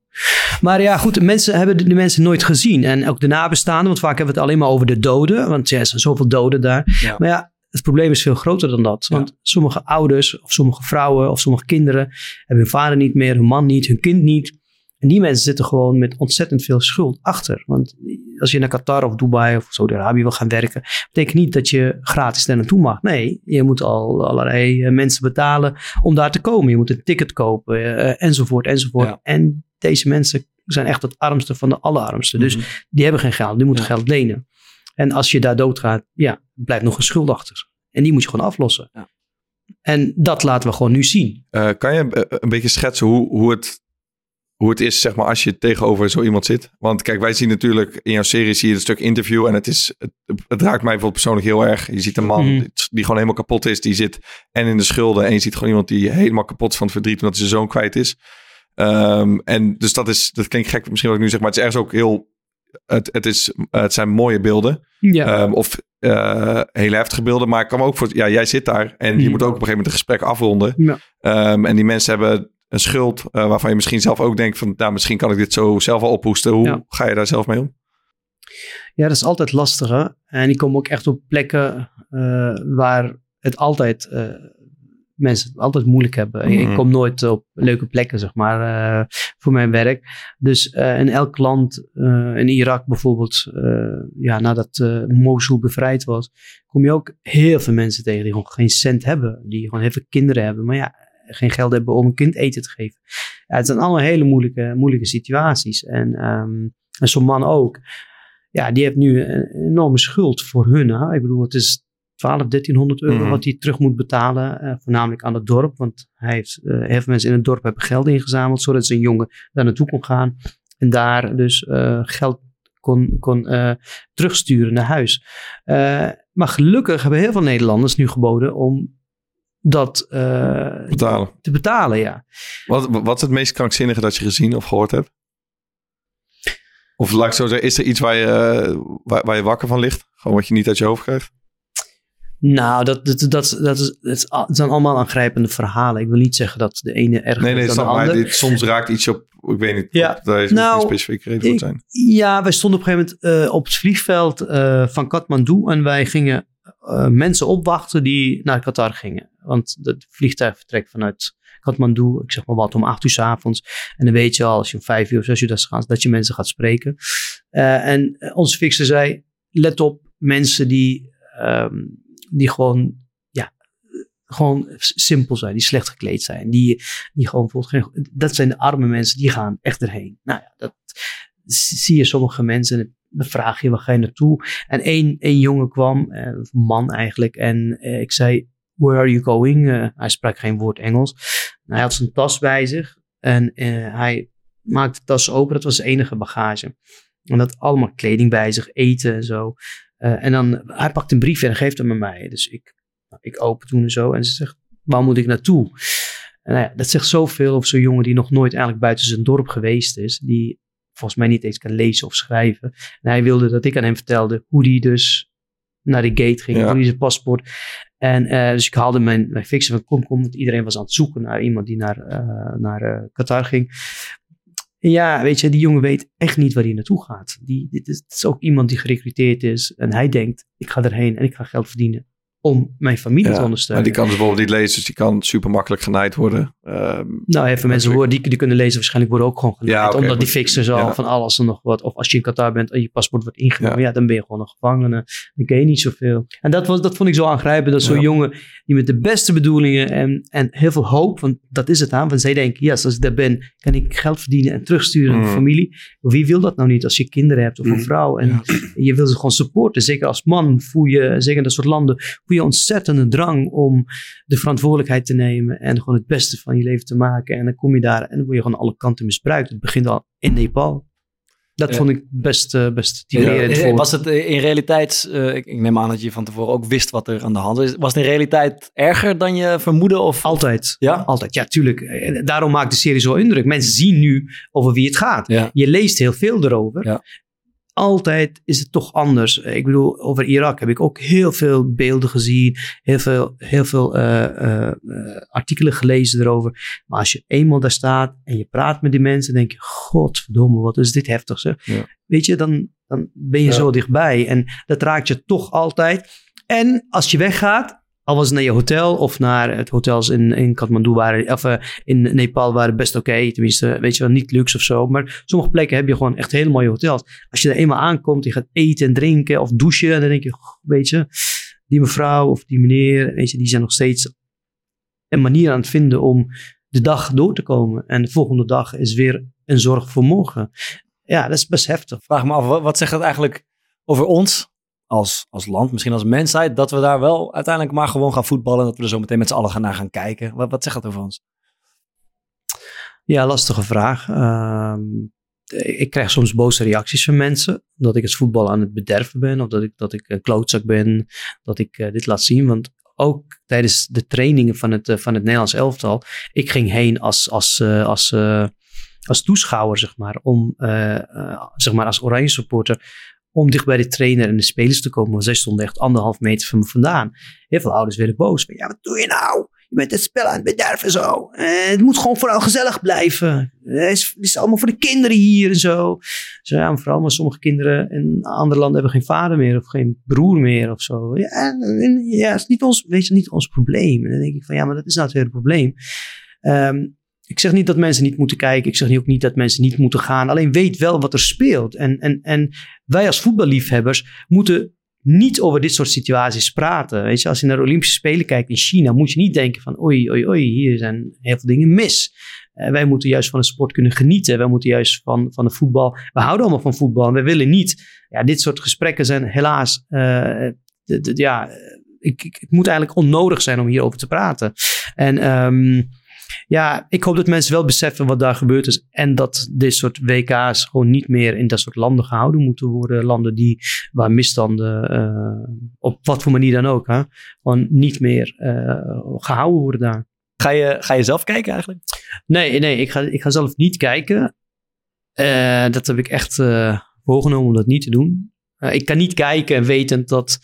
Maar ja, goed, mensen hebben de, de mensen nooit gezien. En ook de nabestaanden, want vaak hebben we het alleen maar over de doden. Want ja, er zijn zoveel doden daar. Maar ja, het probleem is veel groter dan dat. Want sommige ouders, of sommige vrouwen, of sommige kinderen hebben hun vader niet meer, hun man niet, hun kind niet. En die mensen zitten gewoon met ontzettend veel schuld achter. Want als je naar Qatar of Dubai of Saudi-Arabië wil gaan werken, betekent niet dat je gratis daar naartoe mag. Nee, je moet al allerlei eh, mensen betalen om daar te komen. Je moet een ticket kopen, eh, enzovoort, enzovoort. En deze mensen zijn echt het armste van de allerarmste. Dus die hebben geen geld, die moeten geld lenen. En als je daar doodgaat, ja, blijft nog een schuld achter. En die moet je gewoon aflossen. En dat laten we gewoon nu zien. Eh, kan je een beetje schetsen hoe, hoe, het, hoe het is, zeg maar, als je tegenover zo iemand zit? Want kijk, wij zien natuurlijk in jouw serie zie je een stuk interview en het, is, het, het raakt mij bijvoorbeeld persoonlijk heel erg. Je ziet een man Mhm. die, gewoon helemaal kapot is, die zit en in de schulden en je ziet gewoon iemand die helemaal kapot is van het verdriet omdat zijn zoon kwijt is. Ehm, en dus dat is, dat klinkt gek misschien wat ik nu zeg, maar het is ergens ook heel, het, het, is, het zijn mooie beelden. Ja. Ehm, of eh, hele heftige beelden. Maar ik kan ook voor. Ja, jij zit daar en je moet ook op een gegeven moment een gesprek afronden. Ja. Ehm, en die mensen hebben een schuld eh, waarvan je misschien zelf ook denkt van, nou, misschien kan ik dit zo zelf wel ophoesten. Hoe Ja. ga je daar zelf mee om? Ja, dat is altijd lastiger. En ik kom ook echt op plekken eh, waar het altijd eh, mensen het altijd moeilijk hebben. Ik- Ik Mhm. kom nooit op leuke plekken, zeg maar, voor mijn werk. Dus in elk land, in Irak bijvoorbeeld, ja, nadat Mosul bevrijd was, kom je ook heel veel mensen tegen die gewoon geen cent hebben. Die gewoon heel veel kinderen hebben, maar ja, geen geld hebben om een kind eten te geven. Ja, het zijn allemaal hele moeilijke, moeilijke situaties. En, ehm, en zo'n man ook ja, die heeft nu een enorme schuld voor hun. Hè? Ik bedoel, het is 12, 1300 euro Mhm. wat hij terug moet betalen. eh, voornamelijk aan het dorp. Want hij heeft, eh, heel veel mensen in het dorp hebben geld ingezameld. Zodat zijn jongen daar naartoe kon gaan. En daar dus eh, geld kon, kon terugsturen naar huis. Maar gelukkig hebben heel veel Nederlanders nu geboden om dat eh, Betalen. te betalen. Ja. Wat, wat is het meest krankzinnige dat je gezien of gehoord hebt? Of laat ik zo zeggen, is er iets waar je, eh, waar, waar je wakker van ligt? Gewoon wat je niet uit je hoofd krijgt? Nou, dat, dat, dat, dat, is, het zijn allemaal aangrijpende verhalen. Ik wil niet zeggen dat de ene erger Nee, nee, is dan de maar ander. dit, soms raakt iets op, ik weet niet, Ja. daar is Nou, specifieke reden voor zijn. Ja, wij stonden op een gegeven moment eh, op het vliegveld eh, van Kathmandu en wij gingen mensen opwachten die naar Qatar gingen. Want het vliegtuig vertrekt vanuit Kathmandu, ik zeg maar wat, om acht uur s avonds. En dan weet je al, als je om vijf uur of zes uur dat gaat, dat je mensen gaat spreken. Eh, en eh, onze fixer zei, let op mensen die, ehm, die gewoon, gewoon simpel zijn, die slecht gekleed zijn. Die, die gewoon bijvoorbeeld geen, dat zijn de arme mensen, die gaan echt erheen. Nou ja, dat zie je sommige mensen en dan vraag je, waar ga je naartoe? En één, één jongen kwam, eh, een man eigenlijk, en ik zei, where are you going? Eh, hij sprak geen woord Engels. En hij had zijn tas bij zich en eh, hij maakte de tas open, dat was zijn enige bagage. En dat allemaal kleding bij zich, eten en zo. Eh, en dan, hij pakt een brief en geeft hem aan mij. Dus ik, nou, ik open toen en zo en ze zegt, waar moet ik naartoe? En nou ja, dat zegt zoveel over zo'n jongen die nog nooit eigenlijk buiten zijn dorp geweest is. Die volgens mij niet eens kan lezen of schrijven. En hij wilde dat ik aan hem vertelde hoe die dus naar de gate ging, Ja. hoe hij zijn paspoort. En eh, dus ik haalde mijn, mijn fixer van kom, kom. Want iedereen was aan het zoeken naar iemand die naar, eh, naar eh, Qatar ging. En ja, weet je, die jongen weet echt niet waar hij naartoe gaat. Die, dit is, is ook iemand die gerecruiteerd is. En hij denkt, ik ga erheen en ik ga geld verdienen om mijn familie te ondersteunen. maar die kan dus bijvoorbeeld niet lezen, dus die kan super makkelijk genaaid worden. Ehm, Nou, even mensen horen die, die kunnen lezen, waarschijnlijk worden ook gewoon genaaid. Ja, omdat die fixers al ja. van alles en nog wat. Of als je in Qatar bent en je paspoort wordt ingenomen, ja. dan ben je gewoon een gevangene. Dan ken je niet zoveel. En dat, was, dat vond ik zo aangrijpend. Dat zo'n jongen die met de beste bedoelingen en, en heel veel hoop, want dat is het aan. Want zij denken, ja, als ik daar ben, kan ik geld verdienen en terugsturen naar de Mhm. familie. Wie wil dat nou niet als je kinderen hebt of een Mhm. vrouw? En je wil ze gewoon supporten. Zeker als man voel je, zeker in dat soort landen, voel je ontzettend een drang om de verantwoordelijkheid te nemen en gewoon het beste van je leven te maken. En dan kom je daar en dan word je gewoon alle kanten misbruikt. Het begint al in Nepal. Dat Ja. vond ik best, eh, best typerend Eh, voor. Was het eh, in realiteit, eh, ik, ik neem aan dat je van tevoren ook wist wat er aan de hand is. Was het in realiteit erger dan je vermoedde? Of? Altijd. Ja? Altijd, ja, tuurlijk. Eh, Daarom maakt de serie zo indruk. Mensen zien nu over wie het gaat. Ja. Je leest heel veel erover. Ja. Altijd is het toch anders. Ik bedoel, over Irak heb ik ook heel veel beelden gezien. Heel veel, heel veel eh, eh, eh, artikelen gelezen erover. Maar als je eenmaal daar staat en je praat met die mensen, denk je, godverdomme, wat is dit heftig zeg. Ja. Weet je, dan, dan ben je Ja. zo dichtbij. En dat raakt je toch altijd. En als je weggaat, al was naar je hotel of naar het hotels in, in Kathmandu waren, of eh, in Nepal waren best oké. tenminste, weet je wel, niet luxe of zo. Maar sommige plekken heb je gewoon echt hele mooie hotels. Als je er eenmaal aankomt, je gaat eten en drinken of douchen. En dan denk je, weet je, die mevrouw of die meneer, weet je, die zijn nog steeds een manier aan het vinden om de dag door te komen. En de volgende dag is weer een zorg voor morgen. Ja, dat is best heftig. Vraag me af, wat zegt dat eigenlijk over ons als, als land, misschien als mensheid, dat we daar wel uiteindelijk maar gewoon gaan voetballen en dat we er zo meteen met z'n allen naar gaan kijken? Wat, wat zegt dat over ons? Ja, lastige vraag. Ehm, ik krijg soms boze reacties van mensen. Dat ik het voetbal aan het bederven ben. Of dat ik, dat ik een klootzak ben. Dat ik eh, dit laat zien. Want ook tijdens de trainingen van het, eh, van het Nederlands elftal. Ik ging heen als, als, eh, als, als toeschouwer, zeg maar. Om, zeg maar als oranje supporter. Om dicht bij de trainer en de spelers te komen. Want zij stonden echt anderhalf meter van me vandaan. Heel veel ouders werden boos. Van, ja, wat doe je nou? Je bent het spel aan het bederven zo. Eh, het moet gewoon vooral gezellig blijven. Eh, Het is, het is allemaal voor de kinderen hier en zo. Zo ja, mevrouw, maar sommige kinderen in andere landen hebben geen vader meer of geen broer meer of zo. Ja, ja is niet ons, weet je, niet ons probleem. En dan denk ik van ja, maar dat is nou het hele probleem. Ehm, ik zeg niet dat mensen niet moeten kijken. Ik zeg ook niet dat mensen niet moeten gaan. Alleen weet wel wat er speelt. En, en, en wij als voetballiefhebbers moeten niet over dit soort situaties praten. Weet je, als je naar de Olympische Spelen kijkt in China, moet je niet denken van oei, oei, oei, hier zijn heel veel dingen mis. Eh, wij moeten juist van de sport kunnen genieten. Wij moeten juist van, van de voetbal. We houden allemaal van voetbal en wij willen niet. Ja, dit soort gesprekken zijn helaas. eh, ja, ik, ik, het moet eigenlijk onnodig zijn om hierover te praten. En ehm, ja, ik hoop dat mensen wel beseffen wat daar gebeurd is. En dat dit soort WK's gewoon niet meer in dat soort landen gehouden moeten worden. Landen die, waar misstanden, eh, op wat voor manier dan ook, hè, gewoon niet meer eh, gehouden worden daar. Ga je, ga je zelf kijken eigenlijk? Nee, nee ik, ga, ik ga zelf niet kijken. Eh, dat heb ik echt voorgenomen om dat niet te doen. Ik kan niet kijken en wetend dat,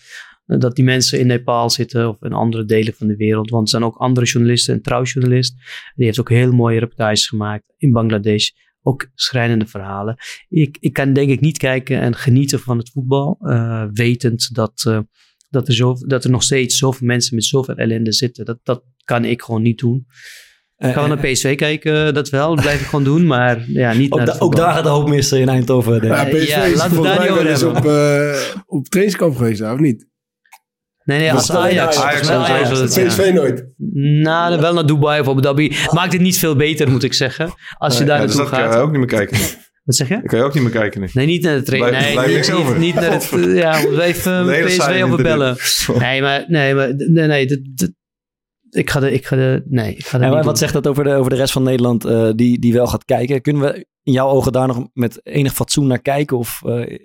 dat die mensen in Nepal zitten of in andere delen van de wereld. Want er zijn ook andere journalisten, een trouwjournalist. Die heeft ook heel mooie reportages gemaakt in Bangladesh. Ook schrijnende verhalen. Ik, ik kan denk ik niet kijken en genieten van het voetbal. eh, wetend dat, eh, dat, er zo, dat er nog steeds zoveel mensen met zoveel ellende zitten. Dat, dat kan ik gewoon niet doen. Ik Eh, ga wel naar PSV kijken, dat wel. Dat blijf ik gewoon doen. Maar ja, niet Ook, naar da- ook daar gaat de hoop missen in Eindhoven. denk ik. Ja, PSV ja, is laten we volgens daar niet over op, eh, op trainingskamp geweest, daar, of niet? Nee, nee, als Ajax. Ajax, Ajax, Ajax, PSV ja. nooit. Nou, wel naar Dubai of Abu Dhabi. Maakt het niet veel beter, moet ik zeggen. Als je Nee, daar ja, dus naartoe dat kan gaat. je ook niet meer kijken. Wat zeg je? Dat kan je ook niet meer kijken. nu. Nee, niet naar de training. Blijft- Nee, niet, niks over. niet, niet naar het... eh, Ja, even hele PSV interview. Nee, maar... Nee, maar... Nee, nee. ik ga de... Ik ga de nee, ik ga de En niet wat doen. zegt dat over de, over de rest van Nederland eh, die, die wel gaat kijken? Kunnen we in jouw ogen daar nog met enig fatsoen naar kijken? Of, eh,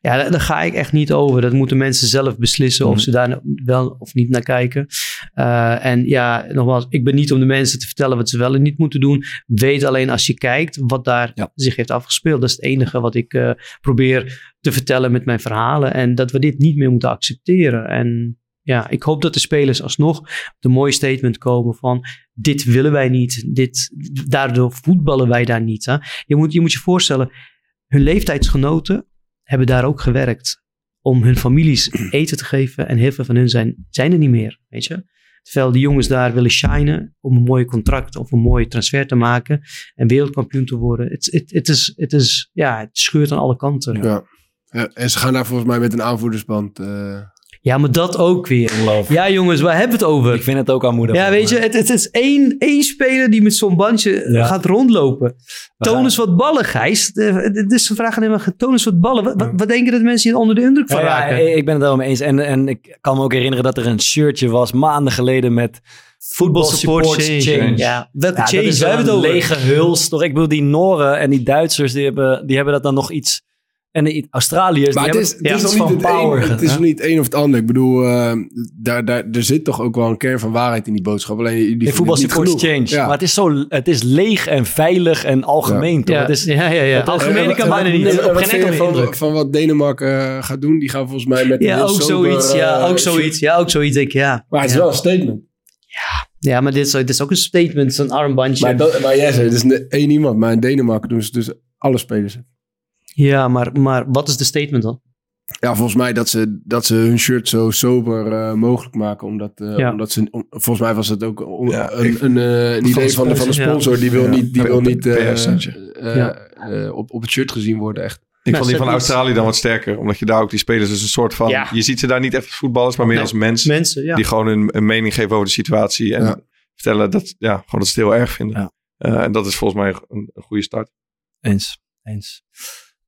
Ja, daar, ga ik echt niet over. Dat moeten mensen zelf beslissen of Mhm. ze daar wel of niet naar kijken. Eh, en ja, nogmaals, ik ben niet om de mensen te vertellen wat ze wel en niet moeten doen. Weet alleen als je kijkt wat daar zich heeft afgespeeld. Dat is het enige wat ik eh, probeer te vertellen met mijn verhalen. En dat we dit niet meer moeten accepteren. En ja, ik hoop dat de spelers alsnog op een mooi statement komen van dit willen wij niet. Dit, daardoor voetballen wij daar niet. Hè? Je, moet, je moet je voorstellen, hun leeftijdsgenoten hebben daar ook gewerkt om hun families eten te geven. En heel veel van hun zijn, zijn er niet meer, weet je. Terwijl die jongens daar willen shinen om een mooi contract of een mooie transfer te maken en wereldkampioen te worden. Het, het, het, is, het, is, ja, het scheurt aan alle kanten. Ja. Ja, en ze gaan daar volgens mij met een aanvoerdersband. eh, Ja, maar dat ook weer. Ja, jongens, waar hebben we het over? ik vind het ook aanmoedigend. Ja, weet je, het, het is één, één speler die met zo'n bandje Ja. gaat rondlopen. Toon eens wat ballen, Gijs. Dit is een vraag aan hem. Toon eens wat ballen. Wat, wat, wat denken dat mensen hier onder de indruk van Ja, ja, raken? ik ben het er wel mee eens. En, en ik kan me ook herinneren dat er een shirtje was maanden geleden met Football support Support change. Change. Ja, welke dat change? is hebben we het over? lege huls. Toch? Ik bedoel, die Noren en die Duitsers, die hebben, die hebben dat dan nog iets... En de Australiërs, Maar die het is, hebben het is nog niet het power. een, het is nog niet het een of het ander. Ik bedoel, eh, daar, daar, er zit toch ook wel een kern van waarheid in die boodschap. Alleen die voetbal genoeg. change. Ja. Maar het is, zo, het is leeg en veilig en algemeen. Toch? Ja, Het is, ja, ja, ja. het- Algemeen kan bijna niet. En Op geen enkele van, van wat Denemarken eh, gaat doen? Die gaan volgens mij met Ja, heel ook sober, zoiets. Ja, eh, ook zoiets. Ja, ook zoiets, denk ik. Ja. Maar het is ja. wel een statement. Ja, maar dit is, dit is ook een statement, zo'n armbandje. Maar, dat, maar jij zei, het is één iemand. Maar in Denemarken doen ze dus alle spelers. Ja, maar, maar wat is de statement dan? Ja, volgens mij dat ze, dat ze hun shirt zo sober eh, mogelijk maken. Omdat, eh, Ja. omdat ze, om- volgens mij was het ook om- Ja, een, een, eh, een idee van de, van de Ja. sponsor. Die wil Ja. niet, die wil niet eh, eh, eh, op, op het shirt gezien worden. Echt. Ik vond die van Australië dan wat sterker. Omdat je daar ook die spelers dus een soort van... Ja. Je ziet ze daar niet echt als voetballers, maar meer Nee. als mensen. Mensen, ja. Die gewoon een, een mening geven over de situatie. En Ja. vertellen dat, ja, gewoon dat ze het heel erg vinden. Ja. Eh, en dat is volgens mij een, een goede start. Eens, eens.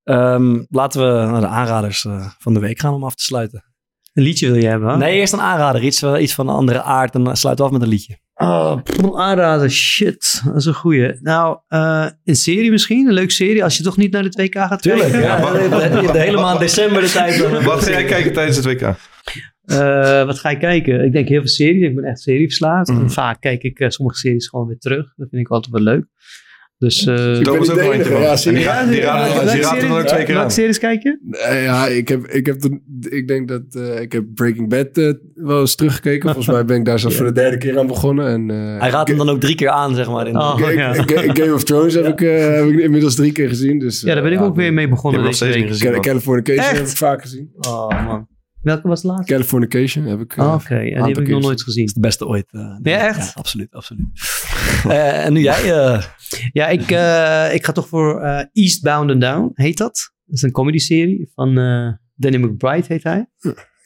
Ehm, laten we naar de aanraders eh, van de week gaan om af te sluiten. Een liedje wil je hebben, hè? Nee, eerst een aanrader. Iets, eh, iets van een andere aard. En dan sluiten we af met een liedje. Oh, pff, aanraden. Shit, dat is een goeie. Nou, eh, een serie misschien? Een leuke serie als je toch niet naar het WK gaat kijken? Ja, de hele maand december de tijd. Dan Wat ga jij kijken tijdens het WK? Eh, wat ga ik kijken? Ik denk heel veel series. Ik ben echt serieverslaafd. Mhm. En vaak kijk ik sommige series gewoon weer terug. Dat vind ik altijd wel leuk. Dus, eh Thomas niet ook eentje van. ja, die serieus. raad- die die raadt er ook twee keer aan. series kijk je? Eh, ja, ik heb, ik heb ik denk dat eh, ik heb Breaking Bad eh, wel eens teruggekeken. Volgens mij ben ik daar zelfs voor de derde keer aan begonnen. En, eh, Hij raadt hem dan ook drie keer aan, zeg maar. In Oh, Game of Thrones heb ik, eh, heb ik inmiddels drie keer gezien. Dus, Ja, daar ben ik ook weer mee begonnen Ik heb nog deze steeds niet gezien. Californication Echt? heb ik vaak gezien. Oh man. Welke was de laatste? Californication heb ik. eh, Oh, Oké, ja, die heb ik keer nog nooit gezien. de beste ooit. eh, Ja, echt? absoluut, absoluut. Eh, en nu jij? eh, Ja, ik, eh, ik ga toch voor eh, Eastbound and Down, heet dat. Dat is een comedy-serie van eh, Danny McBride, heet hij.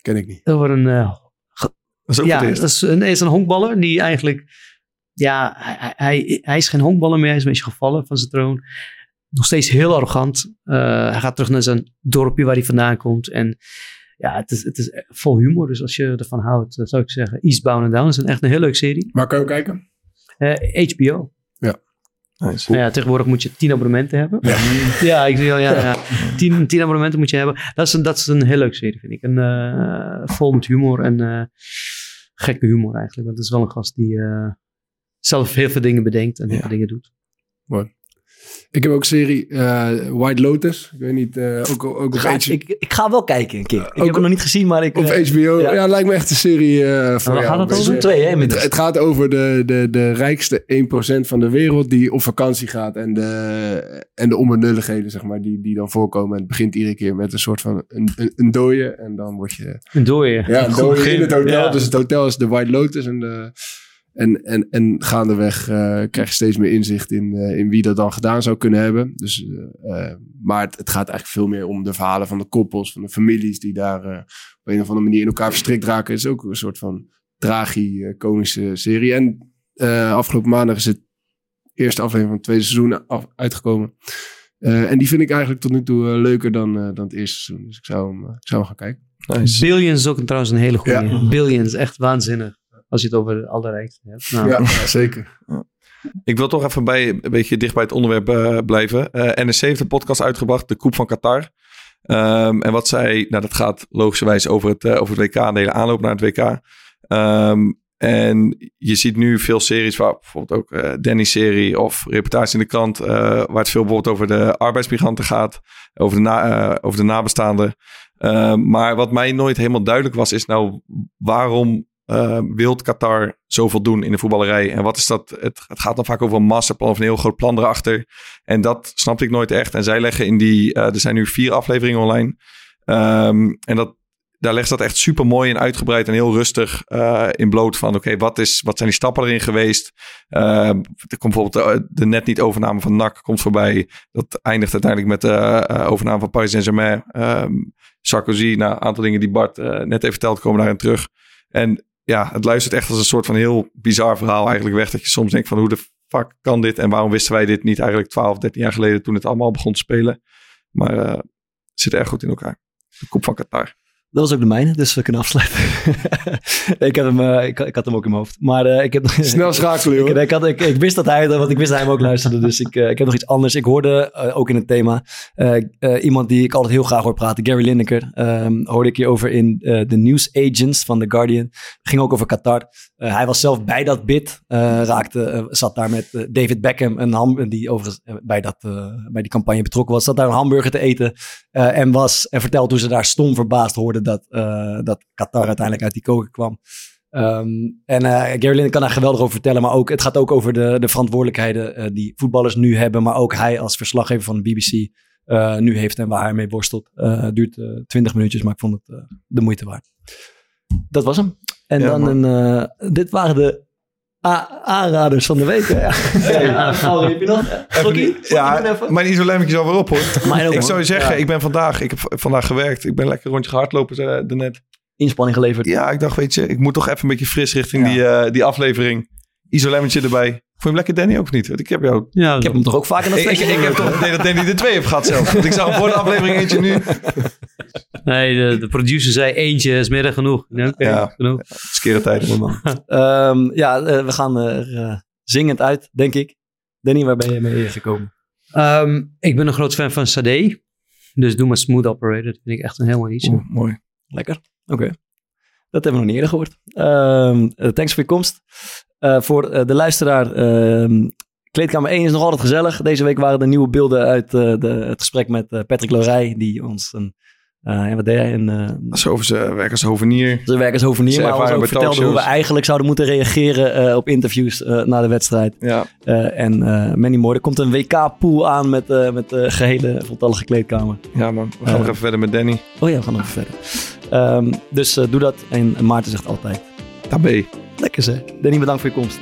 Ken ik niet. Over een... eh, Dat is ook ja, dat is een, is een honkballer die eigenlijk... Ja, hij, hij, hij is geen honkballer meer. Hij is een beetje gevallen van zijn troon. Nog steeds heel arrogant. Eh, hij gaat terug naar zijn dorpje waar hij vandaan komt. En ja, het is, het is vol humor. Dus als je ervan houdt, eh, zou ik zeggen... Eastbound and Down is een, echt een heel leuke serie. Waar kan je kijken? Eh, HBO. Ja. Nice. Nou ja, tegenwoordig moet je tien abonnementen hebben. Ja, ik zie al, ja, ja. Tien, tien abonnementen moet je hebben. Dat is een, dat is een heel leuke serie, vind ik. Een, eh, vol met humor en eh, gekke humor eigenlijk. Want het is wel een gast die eh, zelf heel veel dingen bedenkt en heel veel dingen doet. Mooi. Ik heb ook een serie eh, White Lotus. Ik weet niet, eh, ook, ook op Ga- HBO. ik, ik ga wel kijken een keer. Ik heb hem nog niet gezien, maar ik... Op eh, HBO. ja. Ja. lijkt me echt een serie eh voor waar jou. gaat het over? eh, Twee, hè, Het, inmiddels. het gaat over de, de, de rijkste 1% van de wereld die op vakantie gaat. En de, en de onbenulligheden, zeg maar, die, die dan voorkomen. En het begint iedere keer met een soort van een, een, een dooie. En dan word je... Een dooie. Ja, een dooie in het hotel. Ja. Dus het hotel is de White Lotus. En, de, en, en, en gaandeweg eh, krijg je steeds meer inzicht in, eh, in wie dat dan gedaan zou kunnen hebben. Dus, eh, maar het, het gaat eigenlijk veel meer om de verhalen van de koppels, van de families die daar eh, op een of andere manier in elkaar verstrikt raken. Het is ook een soort van tragicomische serie. En eh, afgelopen maandag is het eerste aflevering van het tweede seizoen af- uitgekomen. Eh, en die vind ik eigenlijk tot nu toe leuker dan, eh, dan het eerste seizoen. Dus ik zou hem, ik zou hem gaan kijken. Billions is ook een, trouwens een hele goede. Ja. Billions, echt waanzinnig. Als je het over allerrijkste hebt. Nou, Ja, zeker. Ik wil toch even bij, een beetje dicht bij het onderwerp eh, blijven. Eh NRC heeft een podcast uitgebracht, de Koep van Qatar. Ehm, en wat zij, nou dat gaat logischerwijs over het, eh, over het WK en de hele aanloop naar het WK. Ehm, en je ziet nu veel series, waar bijvoorbeeld ook eh Danny-serie of reportage in de krant, eh, waar het veel bijvoorbeeld over de arbeidsmigranten gaat, over de, na, eh, over de nabestaanden. Ehm, maar wat mij nooit helemaal duidelijk was, is nou waarom eh, wil Qatar zoveel doen in de voetballerij? En wat is dat? Het, het gaat dan vaak over een masterplan of een heel groot plan erachter. En dat snapte ik nooit echt. En zij leggen in die, eh, er zijn nu vier afleveringen online. Ehm, en dat, daar legt dat echt super mooi en uitgebreid en heel rustig eh, in bloot van oké, wat is wat zijn die stappen erin geweest? Ehm, er komt bijvoorbeeld de, net niet overname van NAC komt voorbij. Dat eindigt uiteindelijk met de overname van Paris Saint-Germain. Ehm, Sarkozy, nou, een aantal dingen die Bart net heeft verteld, komen daarin terug. En ja, het luistert echt als een soort van heel bizar verhaal eigenlijk weg. Dat je soms denkt van hoe de fuck kan dit? En waarom wisten wij dit niet eigenlijk 12, 13 jaar geleden toen het allemaal begon te spelen? Maar eh, het zit erg goed in elkaar. De Koep van Qatar. Dat was ook de mijne, dus we kunnen afsluiten. ik, had hem, eh, ik, ik had hem ook in mijn hoofd. Maar eh, ik heb nog- Snel schakelen. Ik, ik, had, ik, ik wist dat hij, want ik wist dat hij hem ook luisterde. Dus ik, eh, ik heb nog iets anders. Ik hoorde ook in het thema iemand die ik altijd heel graag hoor praten, Gary Lineker. ehm, hoorde ik hierover in de News Agents van The Guardian. ging ook over Qatar. Hij was zelf bij dat bid. raakte, zat daar met David Beckham, een ham, die overigens bij, dat, bij die campagne betrokken was. Zat daar een hamburger te eten. en, was, en vertelde hoe ze daar stom verbaasd hoorden dat, dat Qatar uiteindelijk uit die koken kwam. Ehm, en eh Gary Lineker kan daar geweldig over vertellen. Maar ook, het gaat ook over de, de verantwoordelijkheden eh, die voetballers nu hebben. Maar ook hij als verslaggever van de BBC eh, nu heeft en waar hij mee worstelt. Eh, het duurt eh 20 minuutjes, maar ik vond het eh, de moeite waard. Dat was hem. En Ja, dan een, eh, dit waren de a- aanraders van de week. hè? Ja. Ja, Gauw, heb je nog? Slokkie? Ja, mijn isolemmetje is alweer op hoor. Ik zou je zeggen, Ja. ik ben vandaag, ik heb vandaag gewerkt. Ik ben lekker een rondje gehardlopen uh, daarnet. Inspanning geleverd. Ja, ik dacht, weet je, ik moet toch even een beetje fris richting die, eh, die aflevering. Isolemmetje erbij. Vond je hem lekker Danny ook niet? Want ik heb jou... Ja, Ik heb hem toch ook vaak in dat Ik, ik, flesje ik heb toch het idee dat Danny er twee heeft gehad zelf. Want ik zag hem voor de aflevering eentje nu. Nee, de, de producer zei eentje is meer dan genoeg. Ja, oké, Ja. genoeg. Skere tijd. man. Ehm, ja, eh, we gaan er eh, zingend uit, denk ik. Danny, waar ben je mee gekomen? Ehm, ik ben een groot fan van Sade. Dus doe maar Smooth Operator. Dat vind ik echt een heel mooi liedje. mooi. Lekker. Oké. Dat hebben we nog niet eerder gehoord. Ehm, eh, thanks voor je komst. Eh, voor eh, de luisteraar, ehm, Kleedkamer 1 is nog altijd gezellig. Deze week waren er nieuwe beelden uit de, het gesprek met Patrick Lorij, die ons een... eh, ja, wat deed hij? Een, eh, Zo over zijn werk als hovenier. zijn werk als hovenier, Zijn maar ons ook vertelde hoe we eigenlijk zouden moeten reageren op interviews na de wedstrijd. Ja. En many more. Er komt een WK-pool aan met, met de gehele voltallige kleedkamer. Ja man, we gaan nog even verder met Danny. Oh ja, we gaan nog even verder. Ehm, dus eh, doe dat. En Maarten zegt altijd. Tabé. Lekker zeg. Danny, bedankt voor je komst.